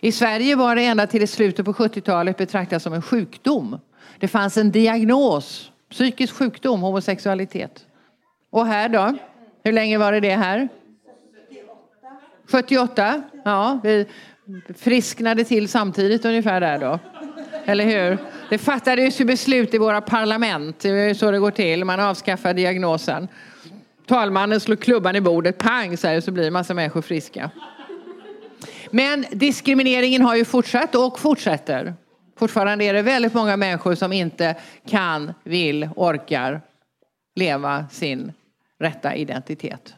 S2: I Sverige var det ända till slutet på 70-talet betraktat som en sjukdom. Det fanns en diagnos, psykisk sjukdom, homosexualitet. Och här då? Hur länge var det det här? 78? Ja, vi frisknade till samtidigt ungefär där då. Eller hur? Det fattades ju beslut i våra parlament, det är så det går till. Man avskaffar diagnosen. Talmannen slår klubban i bordet, pang så, här, så blir en massa människor friska. Men diskrimineringen har ju fortsatt och fortsätter. Fortfarande är det väldigt många människor som inte kan, vill, orkar leva sin rätta identitet.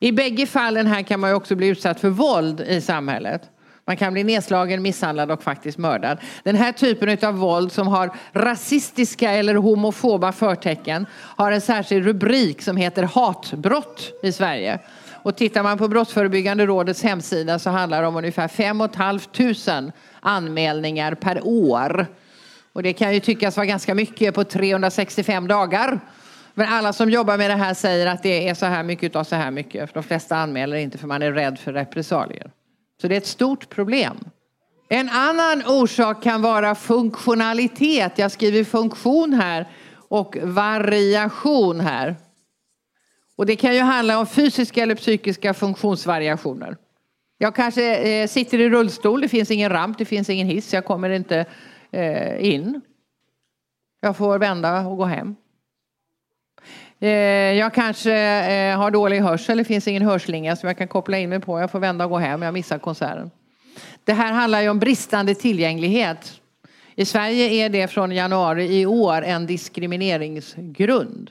S2: I bägge fallen här kan man ju också bli utsatt för våld i samhället. Man kan bli nedslagen, misshandlad och faktiskt mördad. Den här typen av våld som har rasistiska eller homofoba förtecken har en särskild rubrik som heter hatbrott i Sverige. Och tittar man på Brottsförebyggande rådets hemsida så handlar det om ungefär 5 500 anmälningar per år. Och det kan ju tyckas vara ganska mycket på 365 dagar. Men alla som jobbar med det här säger att det är så här mycket av så här mycket. För de flesta anmäler inte för man är rädd för repressalier. Så det är ett stort problem. En annan orsak kan vara funktionalitet. Jag skriver funktion här och variation här. Och det kan ju handla om fysiska eller psykiska funktionsvariationer. Jag kanske eh, sitter i rullstol, det finns ingen ramp, det finns ingen hiss, jag kommer inte eh, in. Jag får vända och gå hem. Eh, jag kanske eh, har dålig hörsel, det finns ingen hörslinga som jag kan koppla in mig på. Jag får vända och gå hem, jag missar konserten. Det här handlar ju om bristande tillgänglighet. I Sverige är det från januari i år en diskrimineringsgrund.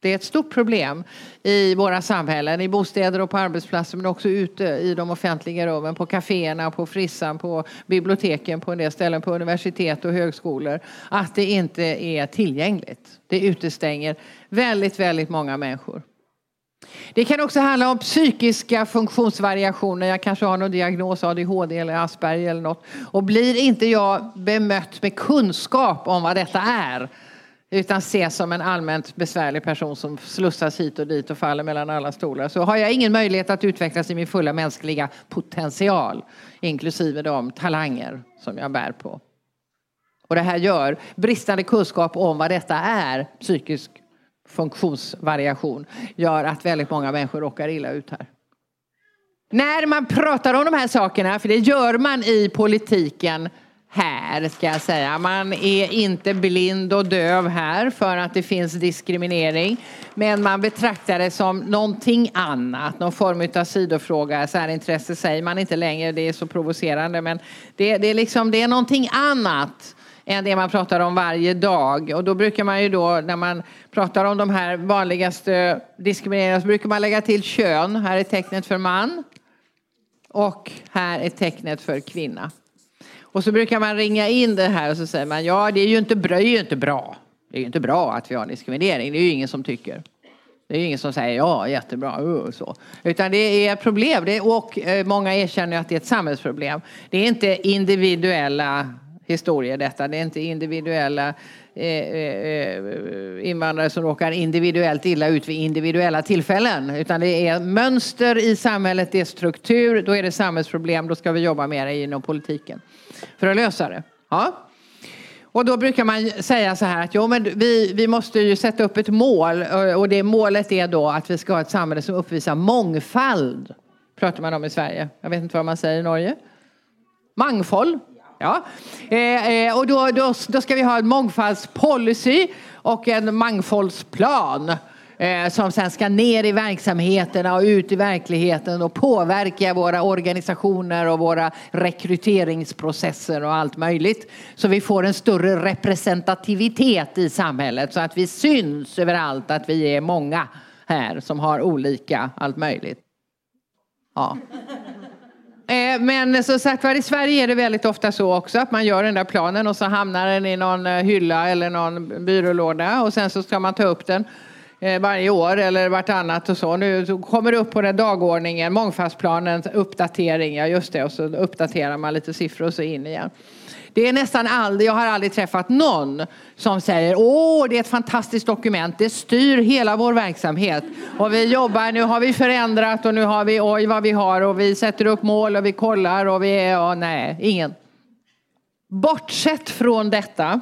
S2: Det är ett stort problem i våra samhällen, i bostäder och på arbetsplatser men också ute i de offentliga rummen, på kaféerna, på frissan, på biblioteken, på en del ställen, på universitet och högskolor. Att det inte är tillgängligt. Det utestänger väldigt, väldigt många människor. Det kan också handla om psykiska funktionsvariationer. Jag kanske har någon diagnos, ADHD eller Asperger eller något. Och blir inte jag bemött med kunskap om vad detta är utan ses som en allmänt besvärlig person som slussas hit och dit och faller mellan alla stolar så har jag ingen möjlighet att utvecklas i min fulla mänskliga potential inklusive de talanger som jag bär på. Och det här gör bristande kunskap om vad detta är, psykisk funktionsvariation, gör att väldigt många människor råkar illa ut här. När man pratar om de här sakerna, för det gör man i politiken här ska jag säga. Man är inte blind och döv här för att det finns diskriminering. Men man betraktar det som någonting annat, någon form av sidofråga. Särintresse säger man inte längre, det är så provocerande. Men det, det, är liksom, det är någonting annat än det man pratar om varje dag. Och då brukar man ju då, när man pratar om de här vanligaste diskrimineringarna, så brukar man lägga till kön. Här är tecknet för man. Och här är tecknet för kvinna. Och så brukar man ringa in det här och så säger man ja det är ju inte, bra, det är ju inte bra. Det är ju inte bra att vi har diskriminering. Det är ju ingen som tycker. Det är ju ingen som säger ja jättebra. Uh, uh så. Utan det är ett problem det, och eh, många erkänner att det är ett samhällsproblem. Det är inte individuella historier detta. Det är inte individuella eh, eh, invandrare som råkar individuellt illa ut vid individuella tillfällen. Utan det är mönster i samhället, det är struktur, då är det samhällsproblem, då ska vi jobba med det inom politiken för att lösa det. Ja. Och då brukar man säga så här att jo, men vi, vi måste ju sätta upp ett mål eh, och det målet är då att vi ska ha ett samhälle som uppvisar mångfald. Pratar man om i Sverige. Jag vet inte vad man säger i Norge. Mangfold. Ja. Eh, eh, och då, då, då ska vi ha en mångfaldspolicy och en mångfaldsplan eh, som sen ska ner i verksamheterna och ut i verkligheten och påverka våra organisationer och våra rekryteringsprocesser och allt möjligt. Så vi får en större representativitet i samhället så att vi syns överallt att vi är många här som har olika allt möjligt. Ja. Eh, men som sagt var, i Sverige är det väldigt ofta så också att man gör den där planen och så hamnar den i någon eh, hylla eller någon byrålåda och sen så ska man ta upp den Eh, varje år eller vartannat och så. Nu kommer det upp på den dagordningen, mångfaldsplanen, uppdatering, ja just det, och så uppdaterar man lite siffror och så in igen. Det är nästan aldrig, jag har aldrig träffat någon som säger åh det är ett fantastiskt dokument, det styr hela vår verksamhet. Och vi jobbar, nu har vi förändrat och nu har vi oj vad vi har och vi sätter upp mål och vi kollar och vi är, och nej, ingen. Bortsett från detta,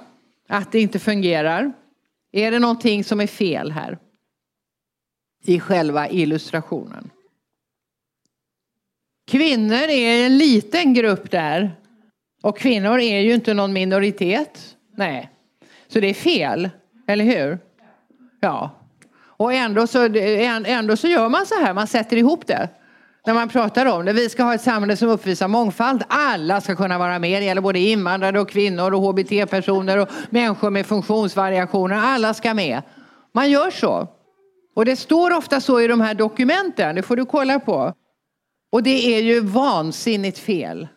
S2: att det inte fungerar, är det någonting som är fel här? I själva illustrationen. Kvinnor är en liten grupp där och kvinnor är ju inte någon minoritet. Nej. Så det är fel, eller hur? Ja. Och ändå så, ändå så gör man så här, man sätter ihop det. När man pratar om det. Vi ska ha ett samhälle som uppvisar mångfald. Alla ska kunna vara med. Det gäller både invandrare och kvinnor och hbt-personer och människor med funktionsvariationer. Alla ska med. Man gör så. Och det står ofta så i de här dokumenten. Det får du kolla på. Och det är ju vansinnigt fel.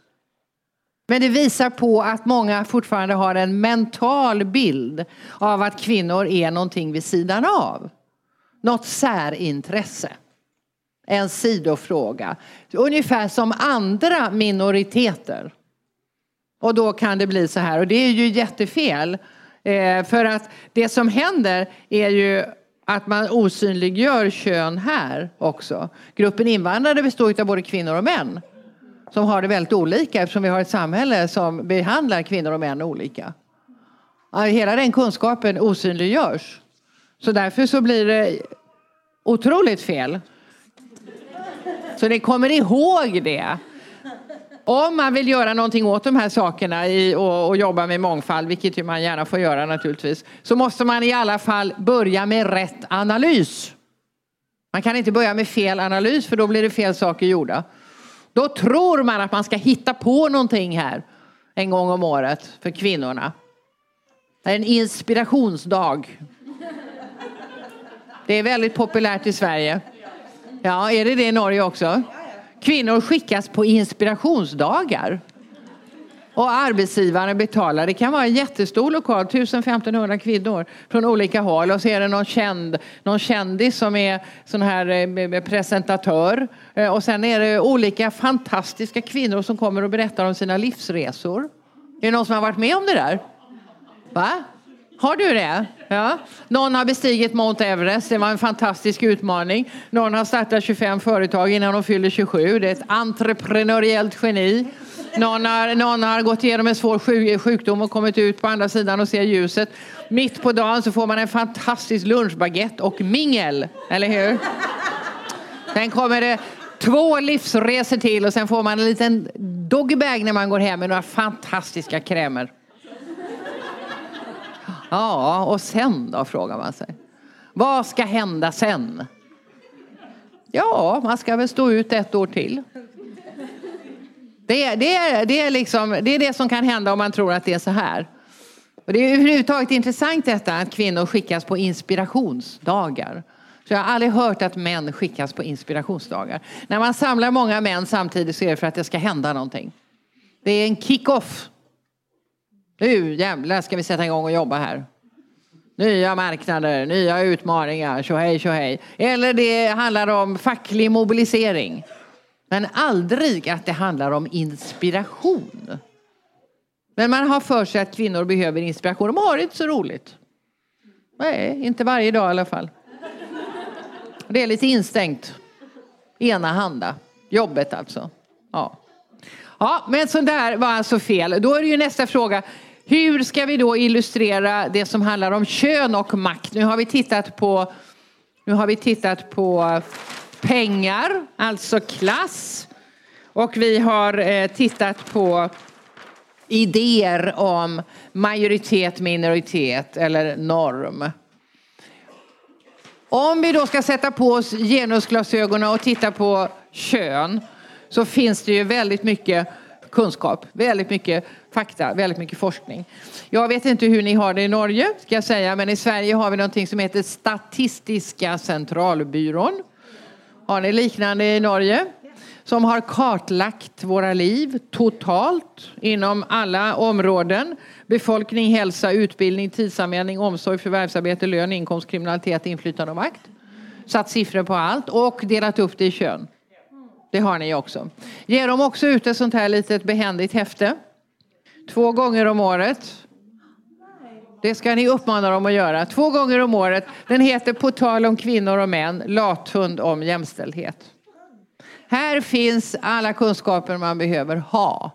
S2: Men det visar på att många fortfarande har en mental bild av att kvinnor är någonting vid sidan av. Något särintresse. En sidofråga. Ungefär som andra minoriteter. Och då kan det bli så här och det är ju jättefel. Eh, för att det som händer är ju att man osynliggör kön här också. Gruppen invandrare består av både kvinnor och män som har det väldigt olika eftersom vi har ett samhälle som behandlar kvinnor och män olika. Hela den kunskapen osynliggörs. Så därför så blir det otroligt fel. Så ni kommer ihåg det. Om man vill göra någonting åt de här sakerna i, och, och, jobba med mångfald, vilket man gärna får göra naturligtvis, så måste man i alla fall börja med rätt analys. Man kan inte börja med fel analys för då blir det fel saker gjorda. Då tror man att man ska hitta på någonting här en gång om året för kvinnorna. Det är en inspirationsdag. Det är väldigt populärt i Sverige. Ja, är det det i Norge också? Kvinnor skickas på inspirationsdagar. Och arbetsgivaren betalar. Det kan vara en jättestor lokal, 1500 kvinnor från olika håll. Och så är det någon, känd, någon kändis som är sån här eh, presentatör. Eh, och sen är det olika fantastiska kvinnor som kommer och berättar om sina livsresor. Är det någon som har varit med om det där? Va? Har du det? Ja. Någon har bestigit Mount Everest, det var en fantastisk utmaning. Någon har startat 25 företag innan de fyller 27, det är ett entreprenöriellt geni. Någon har, någon har gått igenom en svår sjukdom och kommit ut på andra sidan och ser ljuset. Mitt på dagen så får man en fantastisk lunchbaguette och mingel, eller hur? Sen kommer det två livsresor till och sen får man en liten doggybag när man går hem med några fantastiska krämer. Ja, och sen då, frågar man sig. Vad ska hända sen? Ja, man ska väl stå ut ett år till. Det, det, det, är liksom, det är det som kan hända om man tror att det är så här. Och det är överhuvudtaget intressant detta att kvinnor skickas på inspirationsdagar. Så jag har aldrig hört att män skickas på inspirationsdagar. När man samlar många män samtidigt så är det för att det ska hända någonting. Det är en kick-off. Nu jävlar ska vi sätta igång och jobba här. Nya marknader, nya utmaningar, tjohej tjohej. Eller det handlar om facklig mobilisering. Men aldrig att det handlar om inspiration. Men man har för sig att kvinnor behöver inspiration. De har inte så roligt. Nej, inte varje dag i alla fall. Det är lite instängt. Enahanda. Jobbet alltså. Ja. Ja, men så där var alltså fel. Då är det ju nästa fråga. Hur ska vi då illustrera det som handlar om kön och makt? Nu har vi tittat på, nu har vi tittat på pengar, alltså klass. Och vi har eh, tittat på idéer om majoritet, minoritet eller norm. Om vi då ska sätta på oss genusglasögonen och titta på kön så finns det ju väldigt mycket kunskap, väldigt mycket fakta, väldigt mycket forskning. Jag vet inte hur ni har det i Norge, ska jag säga, men i Sverige har vi någonting som heter Statistiska centralbyrån. Har ni liknande i Norge? Som har kartlagt våra liv totalt inom alla områden. Befolkning, hälsa, utbildning, tidsanvändning, omsorg, förvärvsarbete, lön, inkomst, kriminalitet, inflytande och makt. Satt siffror på allt och delat upp det i kön. Det har ni också. Ger de också ut ett sånt här litet behändigt häfte. Två gånger om året. Det ska ni uppmana dem att göra. Två gånger om året. Den heter På tal om kvinnor och män, lathund om jämställdhet. Här finns alla kunskaper man behöver ha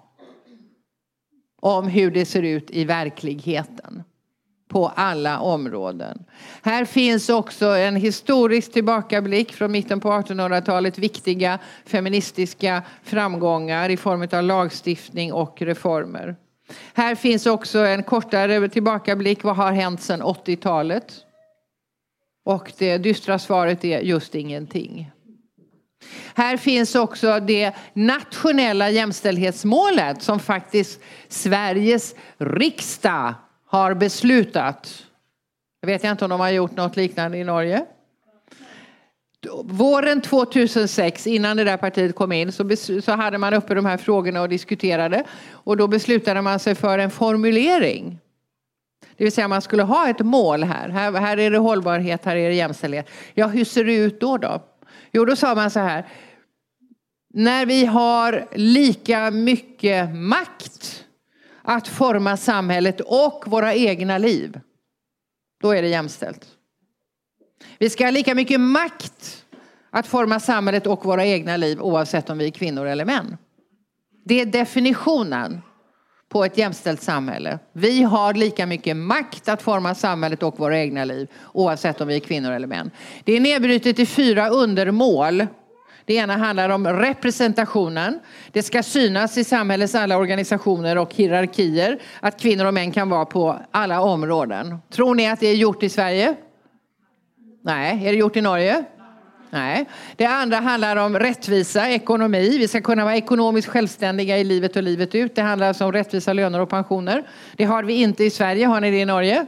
S2: om hur det ser ut i verkligheten på alla områden. Här finns också en historisk tillbakablick från mitten på 1800-talet, viktiga feministiska framgångar i form av lagstiftning och reformer. Här finns också en kortare tillbakablick, vad har hänt sedan 80-talet? Och det dystra svaret är just ingenting. Här finns också det nationella jämställdhetsmålet som faktiskt Sveriges riksdag har beslutat. Jag vet inte om de har gjort något liknande i Norge. Våren 2006, innan det där partiet kom in, så, så hade man uppe de här frågorna och diskuterade. Och då beslutade man sig för en formulering. Det vill säga man skulle ha ett mål här. här. Här är det hållbarhet, här är det jämställdhet. Ja, hur ser det ut då? då? Jo, då sa man så här. När vi har lika mycket makt att forma samhället och våra egna liv, då är det jämställt. Vi ska ha lika mycket makt att forma samhället och våra egna liv oavsett om vi är kvinnor eller män. Det är definitionen på ett jämställt samhälle. Vi har lika mycket makt att forma samhället och våra egna liv oavsett om vi är kvinnor eller män. Det är nedbrutet i fyra undermål det ena handlar om representationen. Det ska synas i samhällets alla organisationer och hierarkier att kvinnor och män kan vara på alla områden. Tror ni att det är gjort i Sverige? Nej. Är det gjort i Norge? Nej. Det andra handlar om rättvisa, ekonomi. Vi ska kunna vara ekonomiskt självständiga i livet och livet ut. Det handlar alltså om rättvisa löner och pensioner. Det har vi inte i Sverige. Har ni det i Norge?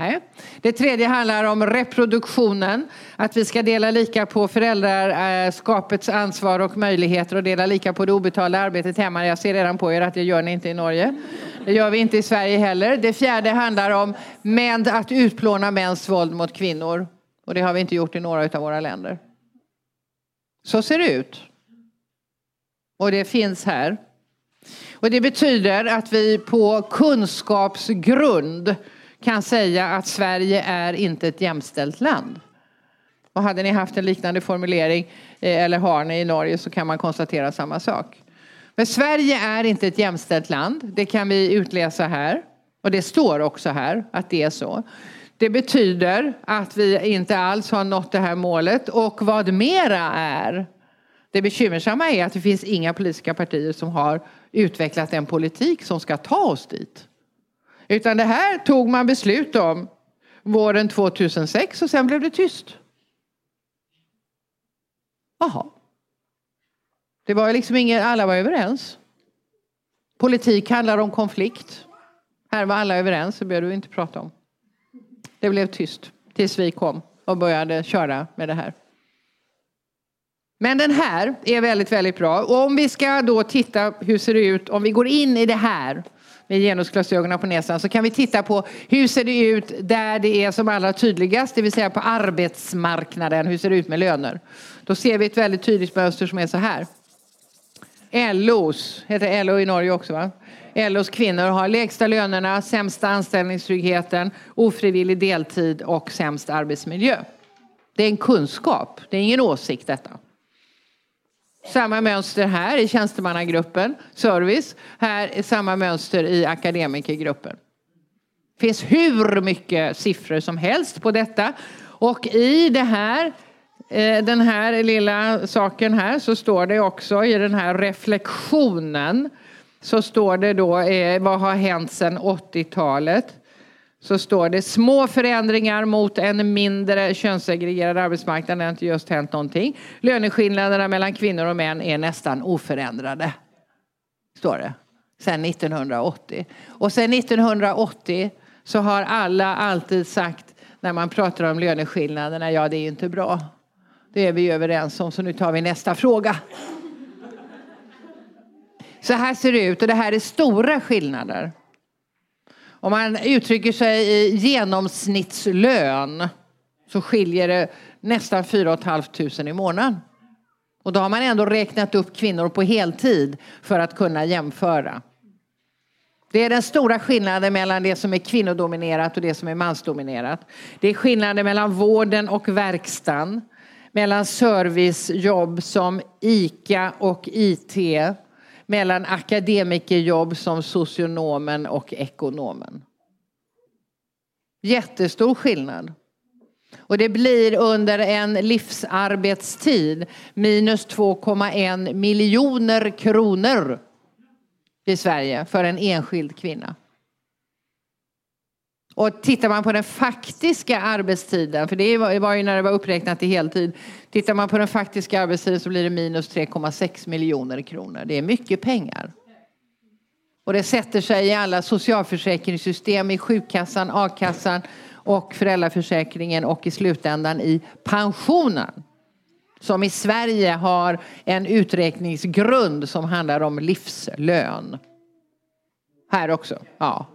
S2: Nej. Det tredje handlar om reproduktionen. Att vi ska dela lika på föräldraskapets ansvar och möjligheter och dela lika på det obetalda arbetet hemma. Jag ser redan på er att det gör ni inte i Norge. Det gör vi inte i Sverige heller. Det fjärde handlar om män, att utplåna mäns våld mot kvinnor. Och det har vi inte gjort i några av våra länder. Så ser det ut. Och det finns här. Och det betyder att vi på kunskapsgrund kan säga att Sverige är inte ett jämställt land. Och hade ni haft en liknande formulering, eh, eller har ni i Norge, så kan man konstatera samma sak. Men Sverige är inte ett jämställt land. Det kan vi utläsa här. Och det står också här att det är så. Det betyder att vi inte alls har nått det här målet. Och vad mera är, det bekymmersamma är att det finns inga politiska partier som har utvecklat en politik som ska ta oss dit. Utan det här tog man beslut om våren 2006 och sen blev det tyst. Jaha. Det var liksom ingen, alla var överens. Politik handlar om konflikt. Här var alla överens, det behöver vi inte prata om. Det blev tyst tills vi kom och började köra med det här. Men den här är väldigt, väldigt bra. Och om vi ska då titta hur ser det ut om vi går in i det här med genusglasögonen på näsan så kan vi titta på hur ser det ut där det är som allra tydligast, det vill säga på arbetsmarknaden. Hur ser det ut med löner? Då ser vi ett väldigt tydligt mönster som är så här. LOs, heter LO i Norge också va? LOs kvinnor har lägsta lönerna, sämsta anställningstryggheten, ofrivillig deltid och sämst arbetsmiljö. Det är en kunskap, det är ingen åsikt detta. Samma mönster här i tjänstemannagruppen, service. Här är samma mönster i akademikergruppen. Det finns hur mycket siffror som helst på detta. Och i det här, eh, den här lilla saken här så står det också i den här reflektionen så står det då eh, vad har hänt sedan 80-talet så står det små förändringar mot en mindre könssegregerad arbetsmarknad. Det har inte just hänt någonting. Löneskillnaderna mellan kvinnor och män är nästan oförändrade. Står det. Sedan 1980. Och sedan 1980 så har alla alltid sagt när man pratar om löneskillnaderna, ja det är inte bra. Det är vi överens om, så nu tar vi nästa fråga. Så här ser det ut och det här är stora skillnader. Om man uttrycker sig i genomsnittslön så skiljer det nästan 4 500 i månaden. Och då har man ändå räknat upp kvinnor på heltid för att kunna jämföra. Det är den stora skillnaden mellan det som är kvinnodominerat och det som är mansdominerat. Det är skillnaden mellan vården och verkstaden, mellan servicejobb som ICA och IT, mellan akademikerjobb som socionomen och ekonomen. Jättestor skillnad. Och det blir under en livsarbetstid minus 2,1 miljoner kronor i Sverige för en enskild kvinna. Och tittar man på den faktiska arbetstiden, för det var ju när det var uppräknat till heltid. Tittar man på den faktiska arbetstiden så blir det minus 3,6 miljoner kronor. Det är mycket pengar. Och det sätter sig i alla socialförsäkringssystem, i sjukkassan, a-kassan och föräldraförsäkringen och i slutändan i pensionen. Som i Sverige har en uträkningsgrund som handlar om livslön. Här också, ja.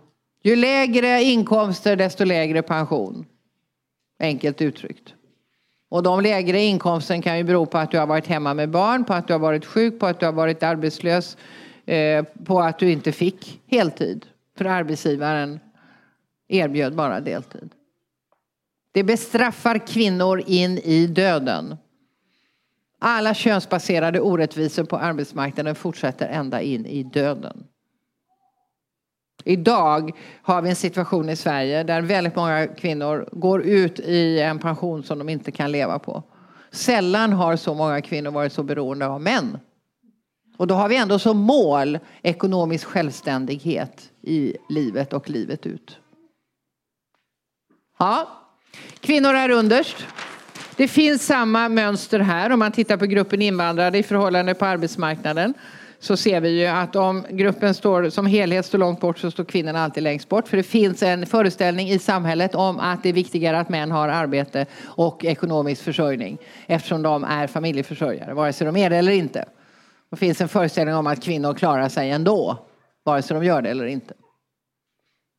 S2: Ju lägre inkomster desto lägre pension. Enkelt uttryckt. Och de lägre inkomsten kan ju bero på att du har varit hemma med barn, på att du har varit sjuk, på att du har varit arbetslös, eh, på att du inte fick heltid. För arbetsgivaren erbjöd bara deltid. Det bestraffar kvinnor in i döden. Alla könsbaserade orättvisor på arbetsmarknaden fortsätter ända in i döden. Idag har vi en situation i Sverige där väldigt många kvinnor går ut i en pension som de inte kan leva på. Sällan har så många kvinnor varit så beroende av män. Och då har vi ändå som mål ekonomisk självständighet i livet och livet ut. Ja, kvinnor är underst. Det finns samma mönster här om man tittar på gruppen invandrare i förhållande på arbetsmarknaden så ser vi ju att om gruppen står som helhet står långt bort så står kvinnorna alltid längst bort. För det finns en föreställning i samhället om att det är viktigare att män har arbete och ekonomisk försörjning eftersom de är familjeförsörjare, vare sig de är det eller inte. Det finns en föreställning om att kvinnor klarar sig ändå, vare sig de gör det eller inte.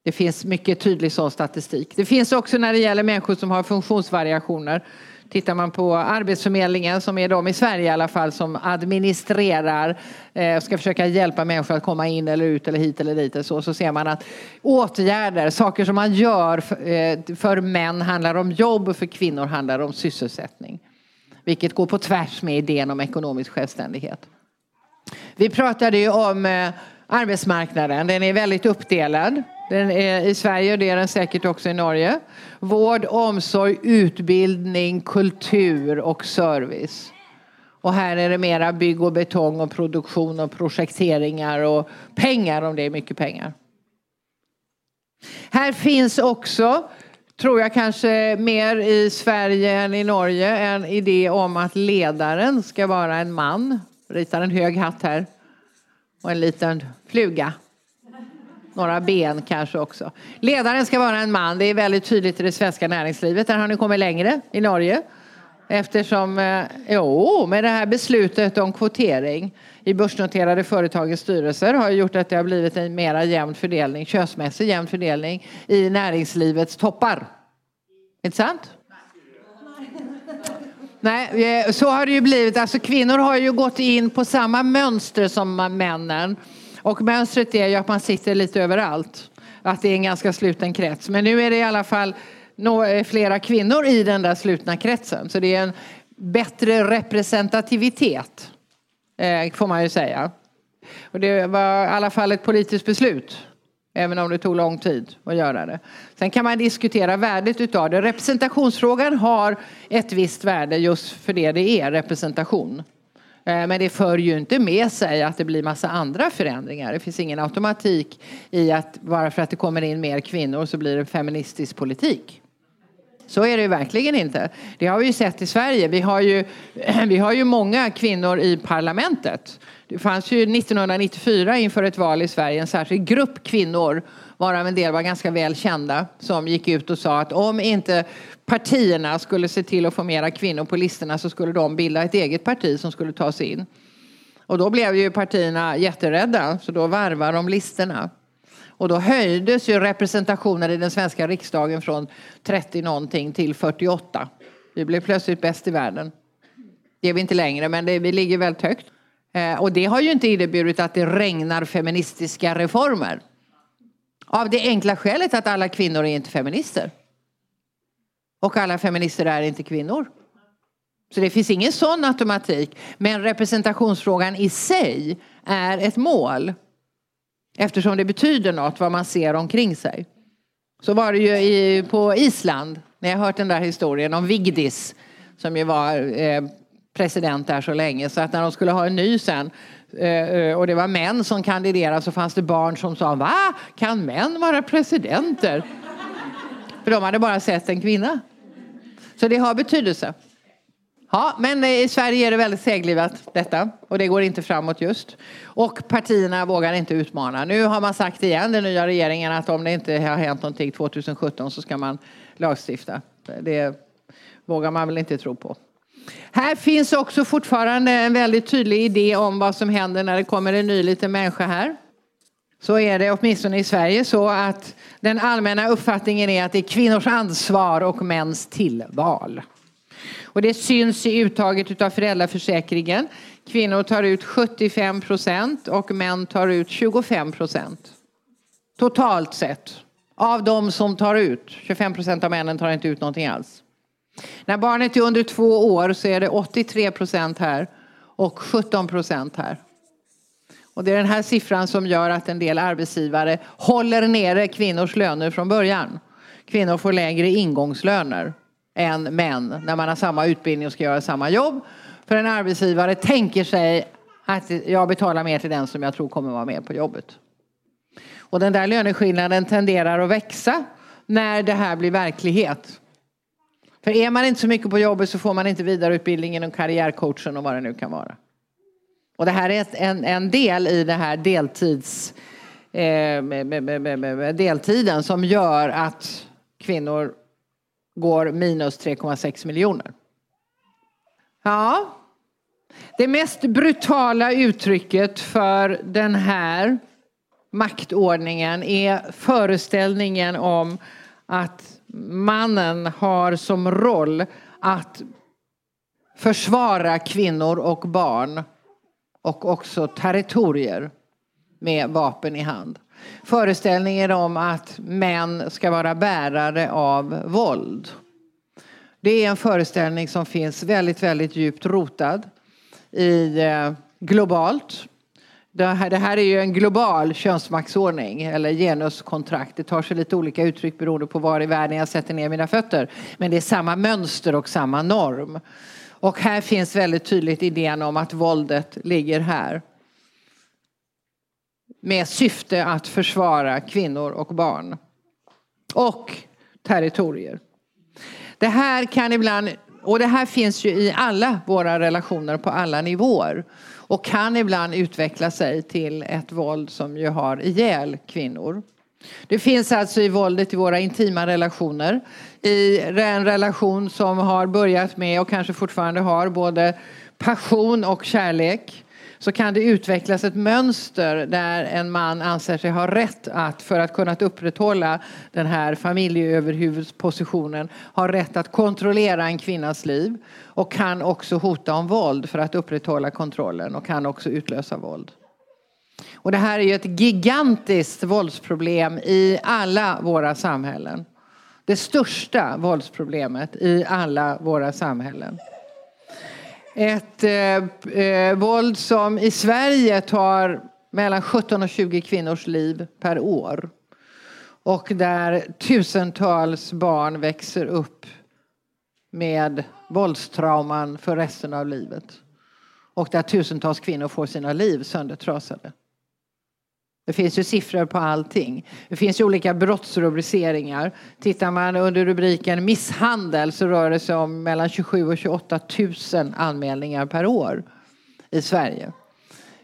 S2: Det finns mycket tydlig sån statistik. Det finns också när det gäller människor som har funktionsvariationer Tittar man på Arbetsförmedlingen, som är de i Sverige i alla fall som administrerar eh, och ska försöka hjälpa människor att komma in eller ut eller hit eller dit så, så ser man att åtgärder, saker som man gör för, eh, för män handlar om jobb och för kvinnor handlar om sysselsättning. Vilket går på tvärs med idén om ekonomisk självständighet. Vi pratade ju om eh, arbetsmarknaden, den är väldigt uppdelad. Den är i Sverige och det är den säkert också i Norge. Vård, omsorg, utbildning, kultur och service. Och här är det mera bygg och betong och produktion och projekteringar och pengar om det är mycket pengar. Här finns också, tror jag kanske mer i Sverige än i Norge, en idé om att ledaren ska vara en man. Ritar en hög hatt här. Och en liten fluga. Några ben kanske också. Ledaren ska vara en man. Det är väldigt tydligt i det svenska näringslivet. Där har ni kommit längre i Norge. Eftersom, eh, jo, med det här beslutet om kvotering i börsnoterade företagens styrelser har gjort att det har blivit en mera jämn fördelning, könsmässig jämn fördelning i näringslivets toppar. Inte sant? Nej, eh, så har det ju blivit. Alltså kvinnor har ju gått in på samma mönster som männen. Och mönstret är ju att man sitter lite överallt. Att det är en ganska sluten krets. Men nu är det i alla fall eh, flera kvinnor i den där slutna kretsen. Så det är en bättre representativitet. Eh, får man ju säga. Och det var i alla fall ett politiskt beslut. Även om det tog lång tid att göra det. Sen kan man diskutera värdet utav det. Representationsfrågan har ett visst värde just för det det är, representation. Eh, men det för ju inte med sig att det blir massa andra förändringar. Det finns ingen automatik i att bara för att det kommer in mer kvinnor så blir det feministisk politik. Så är det verkligen inte. Det har vi ju sett i Sverige. Vi har ju, vi har ju många kvinnor i parlamentet. Det fanns ju 1994 inför ett val i Sverige en särskild grupp kvinnor varav en del var ganska väl kända som gick ut och sa att om inte partierna skulle se till att få mera kvinnor på listorna så skulle de bilda ett eget parti som skulle ta sig in. Och då blev ju partierna jätterädda så då varvar de listorna. Och då höjdes ju representationen i den svenska riksdagen från 30 någonting till 48. Vi blev plötsligt bäst i världen. Det är vi inte längre men det, vi ligger väldigt högt. Eh, och det har ju inte inneburit att det regnar feministiska reformer. Av det enkla skälet att alla kvinnor är inte feminister. Och alla feminister är inte kvinnor. Så det finns ingen sån automatik. Men representationsfrågan i sig är ett mål. Eftersom det betyder något vad man ser omkring sig. Så var det ju i, på Island, när jag hört den där historien om Vigdis som ju var eh, president där så länge. Så att när de skulle ha en ny sen eh, och det var män som kandiderade så fanns det barn som sa Va? Kan män vara presidenter? För de hade bara sett en kvinna. Så det har betydelse. Ja, men i Sverige är det väldigt seglivat detta och det går inte framåt just. Och partierna vågar inte utmana. Nu har man sagt igen, den nya regeringen, att om det inte har hänt någonting 2017 så ska man lagstifta. Det vågar man väl inte tro på. Här finns också fortfarande en väldigt tydlig idé om vad som händer när det kommer en ny liten människa här. Så är det åtminstone i Sverige så att den allmänna uppfattningen är att det är kvinnors ansvar och mäns tillval. Och det syns i uttaget av föräldraförsäkringen. Kvinnor tar ut 75 procent och män tar ut 25 procent. Totalt sett. Av de som tar ut. 25 procent av männen tar inte ut någonting alls. När barnet är under två år så är det 83 procent här och 17 procent här. Och det är den här siffran som gör att en del arbetsgivare håller nere kvinnors löner från början. Kvinnor får lägre ingångslöner än män när man har samma utbildning och ska göra samma jobb. För en arbetsgivare tänker sig att jag betalar mer till den som jag tror kommer vara med på jobbet. Och den där löneskillnaden tenderar att växa när det här blir verklighet. För är man inte så mycket på jobbet så får man inte vidareutbildningen och karriärcoachen och vad det nu kan vara. Och det här är en, en del i det här deltids, eh, med, med, med, deltiden som gör att kvinnor går minus 3,6 miljoner. Ja, det mest brutala uttrycket för den här maktordningen är föreställningen om att mannen har som roll att försvara kvinnor och barn och också territorier med vapen i hand. Föreställningen om att män ska vara bärare av våld. Det är en föreställning som finns väldigt, väldigt djupt rotad i eh, globalt. Det här, det här är ju en global könsmaktsordning eller genuskontrakt. Det tar sig lite olika uttryck beroende på var i världen jag sätter ner mina fötter. Men det är samma mönster och samma norm. Och här finns väldigt tydligt idén om att våldet ligger här. Med syfte att försvara kvinnor och barn. Och territorier. Det här kan ibland, och det här finns ju i alla våra relationer på alla nivåer. Och kan ibland utveckla sig till ett våld som ju har ihjäl kvinnor. Det finns alltså i våldet i våra intima relationer. I en relation som har börjat med och kanske fortfarande har både passion och kärlek så kan det utvecklas ett mönster där en man anser sig ha rätt att, för att kunna upprätthålla den här familjeöverhuvudspositionen, ha rätt att kontrollera en kvinnas liv och kan också hota om våld för att upprätthålla kontrollen och kan också utlösa våld. Och det här är ju ett gigantiskt våldsproblem i alla våra samhällen. Det största våldsproblemet i alla våra samhällen. Ett eh, eh, våld som i Sverige tar mellan 17 och 20 kvinnors liv per år. Och där tusentals barn växer upp med våldstrauman för resten av livet. Och där tusentals kvinnor får sina liv söndertrasade. Det finns ju siffror på allting. Det finns ju olika brottsrubriceringar. Tittar man under rubriken misshandel så rör det sig om mellan 27 och 28 000 anmälningar per år i Sverige.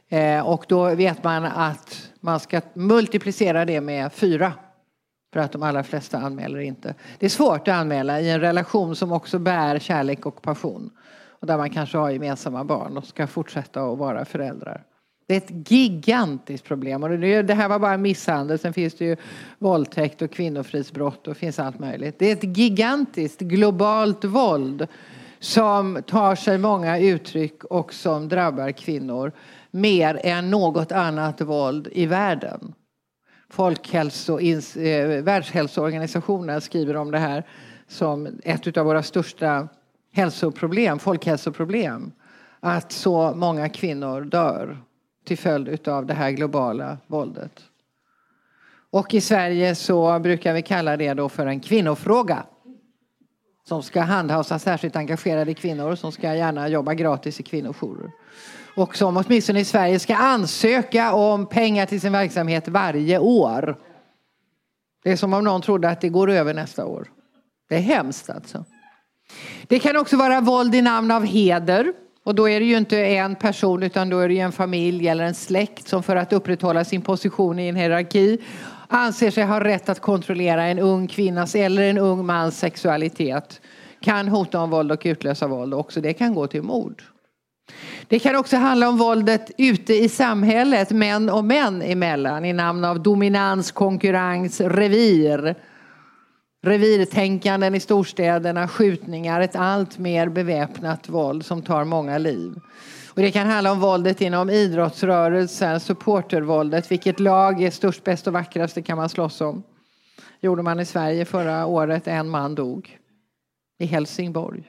S2: Eh, och då vet man att man ska multiplicera det med fyra för att de allra flesta anmäler inte. Det är svårt att anmäla i en relation som också bär kärlek och passion. Och där man kanske har gemensamma barn och ska fortsätta att vara föräldrar. Det är ett gigantiskt problem. Och det här var bara misshandel. Sen finns det ju våldtäkt och kvinnofridsbrott och finns allt möjligt. Det är ett gigantiskt globalt våld som tar sig många uttryck och som drabbar kvinnor mer än något annat våld i världen. Folkhälso, eh, Världshälsoorganisationen skriver om det här som ett av våra största hälsoproblem, folkhälsoproblem. Att så många kvinnor dör till följd av det här globala våldet. Och i Sverige så brukar vi kalla det då för en kvinnofråga. Som ska handhas av särskilt engagerade kvinnor som ska gärna jobba gratis i kvinnojourer. Och som åtminstone i Sverige ska ansöka om pengar till sin verksamhet varje år. Det är som om någon trodde att det går över nästa år. Det är hemskt alltså. Det kan också vara våld i namn av heder. Och då är det ju inte en person utan då är det en familj eller en släkt som för att upprätthålla sin position i en hierarki anser sig ha rätt att kontrollera en ung kvinnas eller en ung mans sexualitet. Kan hota om våld och utlösa våld. Också det kan gå till mord. Det kan också handla om våldet ute i samhället, män och män emellan i namn av dominans, konkurrens, revir revirtänkanden i storstäderna, skjutningar, ett allt mer beväpnat våld som tar många liv. Och det kan handla om våldet inom idrottsrörelsen, supportervåldet. Vilket lag är störst, bäst och vackrast? Det kan man slåss om. gjorde man i Sverige förra året. En man dog i Helsingborg.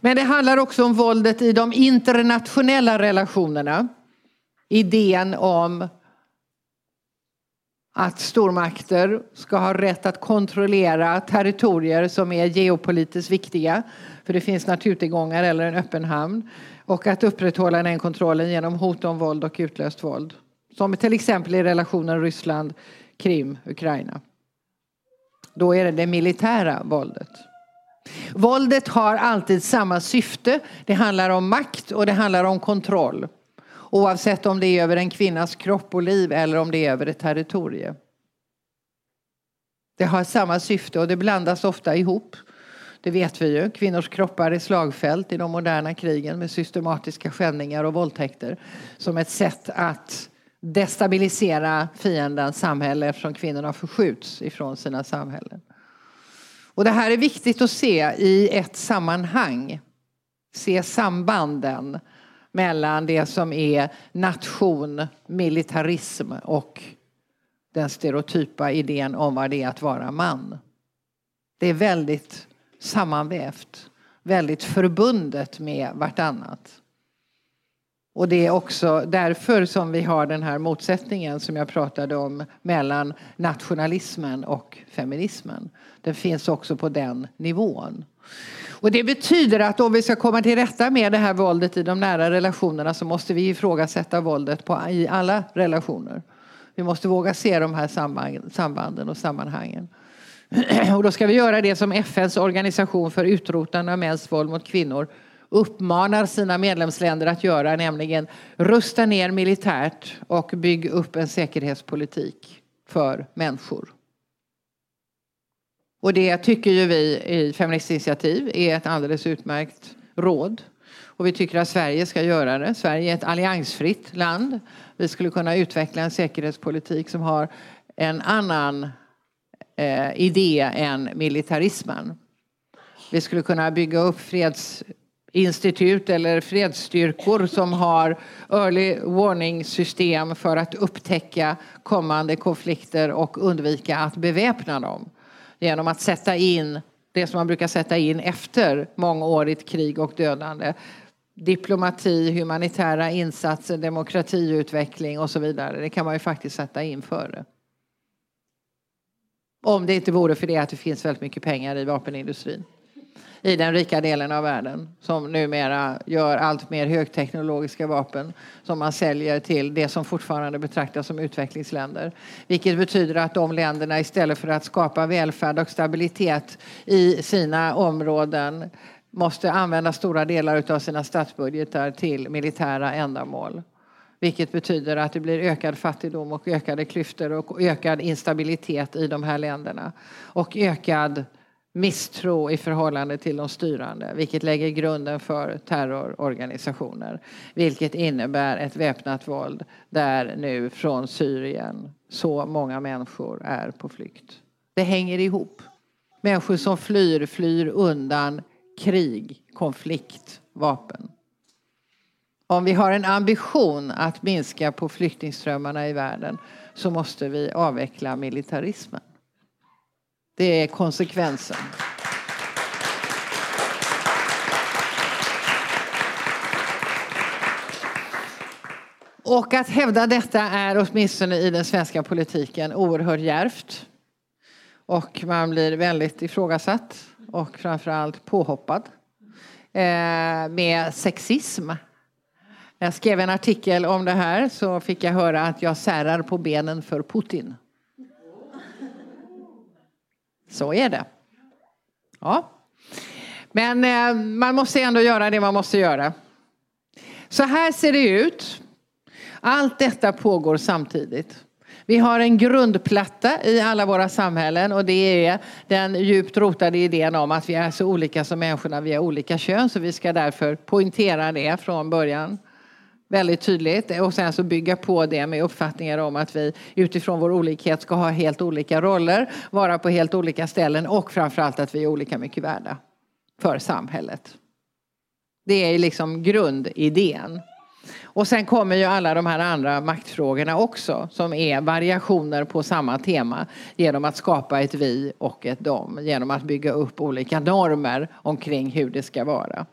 S2: Men det handlar också om våldet i de internationella relationerna. Idén om att stormakter ska ha rätt att kontrollera territorier som är geopolitiskt viktiga. För det finns naturtillgångar eller en öppen hamn. Och att upprätthålla den kontrollen genom hot om våld och utlöst våld. Som till exempel i relationen Ryssland, Krim, Ukraina. Då är det det militära våldet. Våldet har alltid samma syfte. Det handlar om makt och det handlar om kontroll. Oavsett om det är över en kvinnas kropp och liv eller om det är över ett territorium. Det har samma syfte och det blandas ofta ihop. Det vet vi ju. Kvinnors kroppar är slagfält i de moderna krigen med systematiska skändningar och våldtäkter som ett sätt att destabilisera fiendens samhälle eftersom kvinnorna förskjuts ifrån sina samhällen. Och det här är viktigt att se i ett sammanhang. Se sambanden mellan det som är nation, militarism och den stereotypa idén om vad det är att vara man. Det är väldigt sammanvävt, väldigt förbundet med vartannat. Och det är också därför som vi har den här motsättningen som jag pratade om mellan nationalismen och feminismen. Den finns också på den nivån. Och det betyder att om vi ska komma till rätta med det här våldet i de nära relationerna så måste vi ifrågasätta våldet på, i alla relationer. Vi måste våga se de här sambanden och sammanhangen. Och då ska vi göra det som FNs organisation för utrotande av mäns våld mot kvinnor uppmanar sina medlemsländer att göra, nämligen rusta ner militärt och bygga upp en säkerhetspolitik för människor. Och det tycker ju vi i Feministiskt initiativ är ett alldeles utmärkt råd. Och vi tycker att Sverige ska göra det. Sverige är ett alliansfritt land. Vi skulle kunna utveckla en säkerhetspolitik som har en annan eh, idé än militarismen. Vi skulle kunna bygga upp fredsinstitut eller fredsstyrkor som har early warning system för att upptäcka kommande konflikter och undvika att beväpna dem. Genom att sätta in det som man brukar sätta in efter mångårigt krig och dödande. Diplomati, humanitära insatser, demokratiutveckling och så vidare. Det kan man ju faktiskt sätta in före. Om det inte vore för det att det finns väldigt mycket pengar i vapenindustrin. I den rika delen av världen som numera gör allt mer högteknologiska vapen som man säljer till det som fortfarande betraktas som utvecklingsländer. Vilket betyder att de länderna istället för att skapa välfärd och stabilitet i sina områden måste använda stora delar av sina statsbudgetar till militära ändamål. Vilket betyder att det blir ökad fattigdom och ökade klyftor och ökad instabilitet i de här länderna. Och ökad misstro i förhållande till de styrande vilket lägger grunden för terrororganisationer. Vilket innebär ett väpnat våld där nu från Syrien så många människor är på flykt. Det hänger ihop. Människor som flyr, flyr undan krig, konflikt, vapen. Om vi har en ambition att minska på flyktingströmmarna i världen så måste vi avveckla militarismen. Det är konsekvensen. Och att hävda detta är åtminstone i den svenska politiken oerhört järvt. Och man blir väldigt ifrågasatt och framförallt påhoppad eh, med sexism. Jag skrev en artikel om det här så fick jag höra att jag särar på benen för Putin. Så är det. Ja. Men eh, man måste ändå göra det man måste göra. Så här ser det ut. Allt detta pågår samtidigt. Vi har en grundplatta i alla våra samhällen och det är den djupt rotade idén om att vi är så olika som människorna, vi har olika kön så vi ska därför poängtera det från början väldigt tydligt och sen så bygga på det med uppfattningar om att vi utifrån vår olikhet ska ha helt olika roller, vara på helt olika ställen och framförallt att vi är olika mycket värda för samhället. Det är liksom grundidén. Och sen kommer ju alla de här andra maktfrågorna också som är variationer på samma tema genom att skapa ett vi och ett dom, genom att bygga upp olika normer omkring hur det ska vara.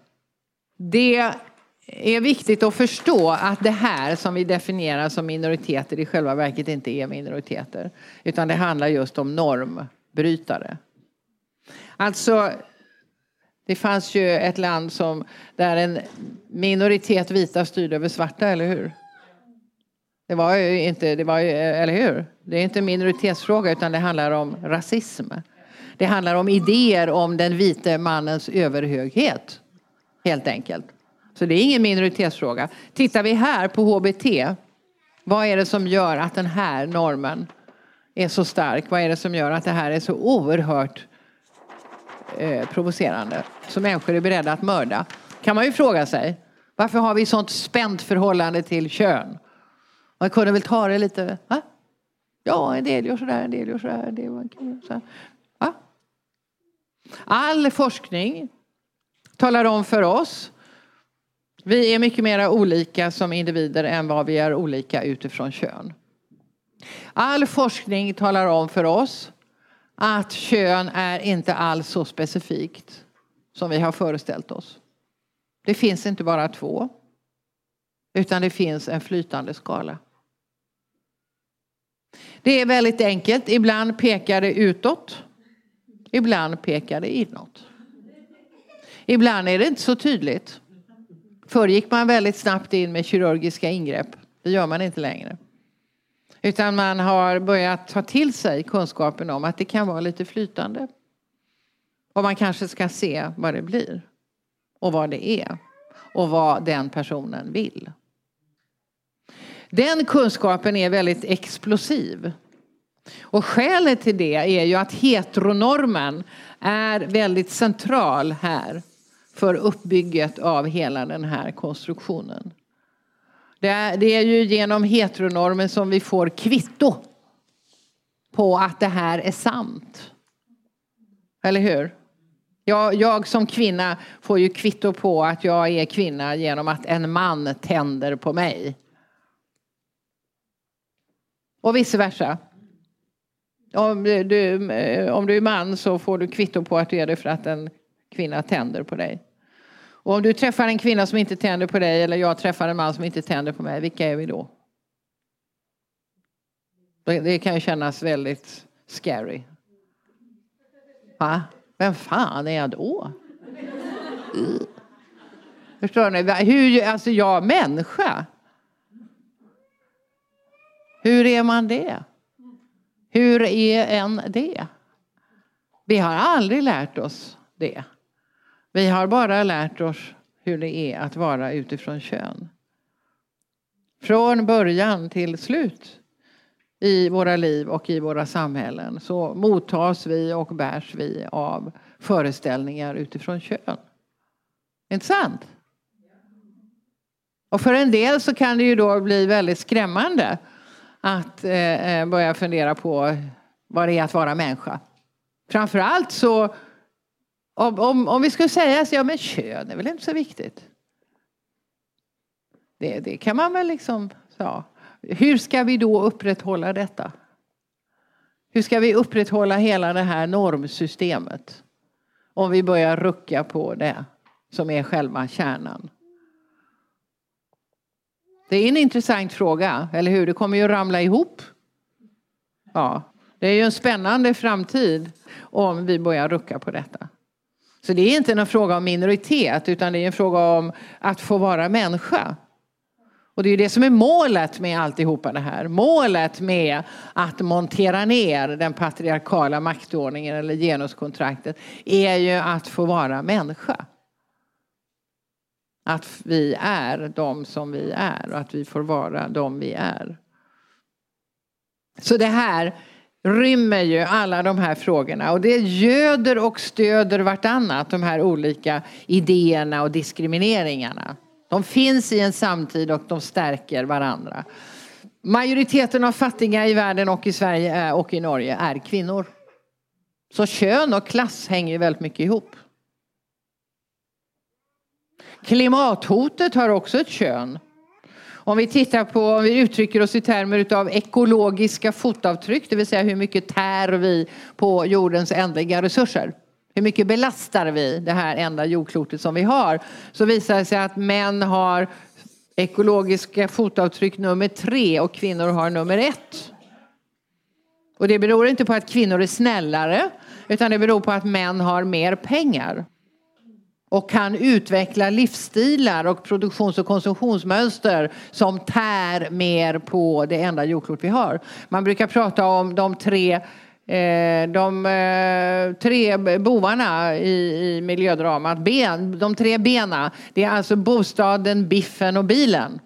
S2: Det är viktigt att förstå att det här som vi definierar som minoriteter i själva verket inte är minoriteter. Utan det handlar just om normbrytare. Alltså, det fanns ju ett land som, där en minoritet vita styrde över svarta, eller hur? Det var ju inte, det var ju, eller hur? Det är inte en minoritetsfråga utan det handlar om rasism. Det handlar om idéer om den vite mannens överhöghet, helt enkelt. Så det är ingen minoritetsfråga. Tittar vi här på HBT, vad är det som gör att den här normen är så stark? Vad är det som gör att det här är så oerhört eh, provocerande? Så människor är beredda att mörda. Kan man ju fråga sig. Varför har vi sånt spänt förhållande till kön? Man kunde väl ta det lite, va? Ja, en del gör sådär, en del gör sådär, en del gör sådär. Va? All forskning talar om för oss vi är mycket mer olika som individer än vad vi är olika utifrån kön. All forskning talar om för oss att kön är inte alls så specifikt som vi har föreställt oss. Det finns inte bara två, utan det finns en flytande skala. Det är väldigt enkelt. Ibland pekar det utåt. Ibland pekar det inåt. Ibland är det inte så tydligt. Förr gick man väldigt snabbt in med kirurgiska ingrepp. Det gör man inte längre. Utan man har börjat ta till sig kunskapen om att det kan vara lite flytande. Och man kanske ska se vad det blir. Och vad det är. Och vad den personen vill. Den kunskapen är väldigt explosiv. Och skälet till det är ju att heteronormen är väldigt central här för uppbygget av hela den här konstruktionen. Det är, det är ju genom heteronormen som vi får kvitto på att det här är sant. Eller hur? Jag, jag, som kvinna får ju kvitto på att jag är kvinna genom att en man tänder på mig. Och vice versa. Om du, om du är man så får du kvitto på att du är det för att en kvinna tänder på dig. Och om du träffar en kvinna som inte tänder på dig eller jag träffar en man som inte tänder på mig, vilka är vi då? Det kan ju kännas väldigt scary. Va? Vem fan är jag då? Förstår ni? Hur, alltså jag människa. Hur är man det? Hur är en det? Vi har aldrig lärt oss det. Vi har bara lärt oss hur det är att vara utifrån kön. Från början till slut i våra liv och i våra samhällen så mottas vi och bärs vi av föreställningar utifrån kön. Inte sant? Och för en del så kan det ju då bli väldigt skrämmande att eh, eh börja fundera på vad det är att vara människa. Framförallt så om, om, om vi skulle säga så, ja men kön är väl inte så viktigt. Det, det kan man väl liksom, ja. Hur ska vi då upprätthålla detta? Hur ska vi upprätthålla hela det här normsystemet? Om vi börjar rucka på det som är själva kärnan. Det är en intressant fråga, eller hur? Det kommer ju ramla ihop. Ja, det är ju en spännande framtid om vi börjar rucka på detta. Så det är inte en fråga om minoritet utan det är en fråga om att få vara människa. Och det är det som är målet med alltihopa det här. Målet med att montera ner den patriarkala maktordningen eller genuskontraktet är ju att få vara människa. Att vi är de som vi är och att vi får vara de vi är. Så det här rymmer ju alla de här frågorna och det göder och stöder vartannat, de här olika idéerna och diskrimineringarna. De finns i en samtid och de stärker varandra. Majoriteten av fattiga i världen och i Sverige eh, och i Norge är kvinnor. Så kön och klass hänger väldigt mycket ihop. Klimathotet har också ett kön. Om vi tittar på, om vi uttrycker oss i termer av ekologiska fotavtryck, det vill säga hur mycket tär vi på jordens ändliga resurser. Hur mycket belastar vi det här enda jordklotet som vi har? Så visar det sig att män har ekologiska fotavtryck nummer tre och kvinnor har nummer ett. Och det beror inte på att kvinnor är snällare utan det beror på att män har mer pengar och kan utveckla livsstilar och produktions och konsumtionsmönster som tär mer på det enda jordklot vi har. Man brukar prata om de tre Eh, de eh, tre bovarna i, i miljödramat, ben, de tre bena, det är alltså bostaden, biffen och bilen.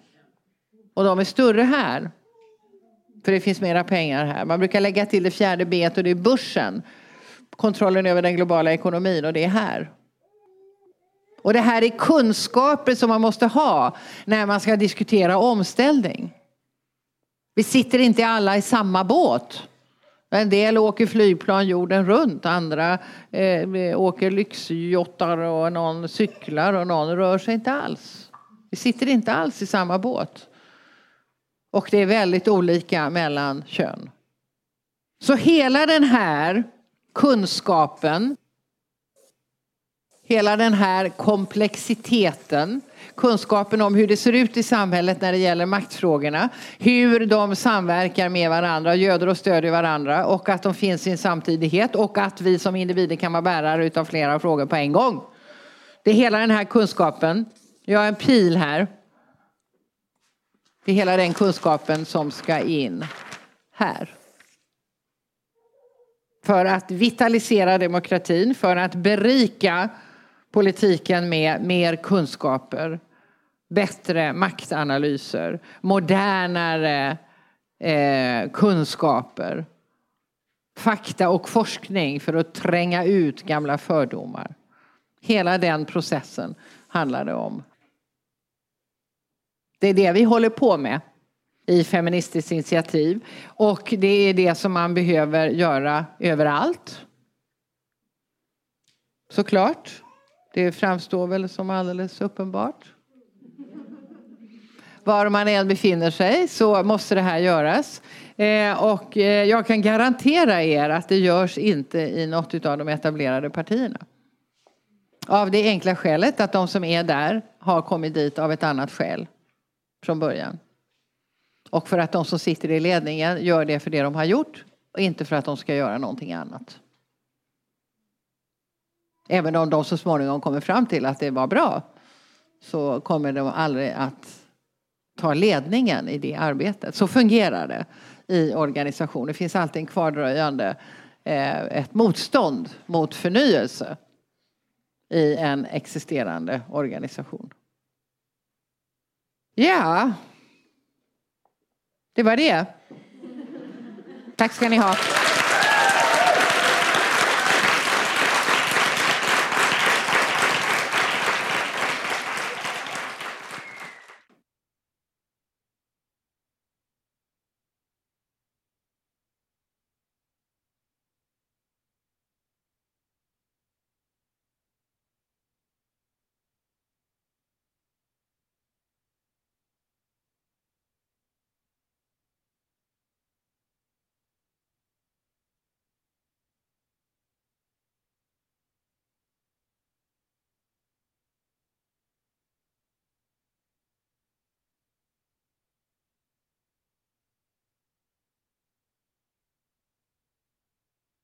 S2: Och de är större här. För det finns mera pengar här. Man brukar lägga till det fjärde bet och det är börsen. Kontrollen över den globala ekonomin och det är här. Och det här är kunskaper som man måste ha när man ska diskutera omställning. Vi sitter inte alla i samma båt. En del åker flygplan jorden runt, andra eh, åker lyxjottar och någon cyklar och någon rör sig inte alls. Vi sitter inte alls i samma båt. Och det är väldigt olika mellan kön. Så hela den här kunskapen, hela den här komplexiteten kunskapen om hur det ser ut i samhället när det gäller maktfrågorna. Hur de samverkar med varandra, göder och stödjer varandra och att de finns i en samtidighet och att vi som individer kan vara bärare utav flera frågor på en gång. Det är hela den här kunskapen. Jag har en pil här. Det är hela den kunskapen som ska in här. För att vitalisera demokratin, för att berika politiken med mer kunskaper bättre maktanalyser, modernare eh, kunskaper, fakta och forskning för att tränga ut gamla fördomar. Hela den processen handlar det om. Det är det vi håller på med i Feministiskt initiativ och det är det som man behöver göra överallt. Såklart. Det framstår väl som alldeles uppenbart. Var man än befinner sig så måste det här göras. Eh, och eh, jag kan garantera er att det görs inte i något av de etablerade partierna. Av det enkla skälet att de som är där har kommit dit av ett annat skäl från början. Och för att de som sitter i ledningen gör det för det de har gjort och inte för att de ska göra någonting annat. Även om de så småningom kommer fram till att det var bra så kommer de aldrig att ta ledningen i det arbetet. Så fungerar det i organisationer. Det finns alltid en kvardröjande eh, ett motstånd mot förnyelse i en existerande organisation. Ja, det var det. Tack ska ni ha.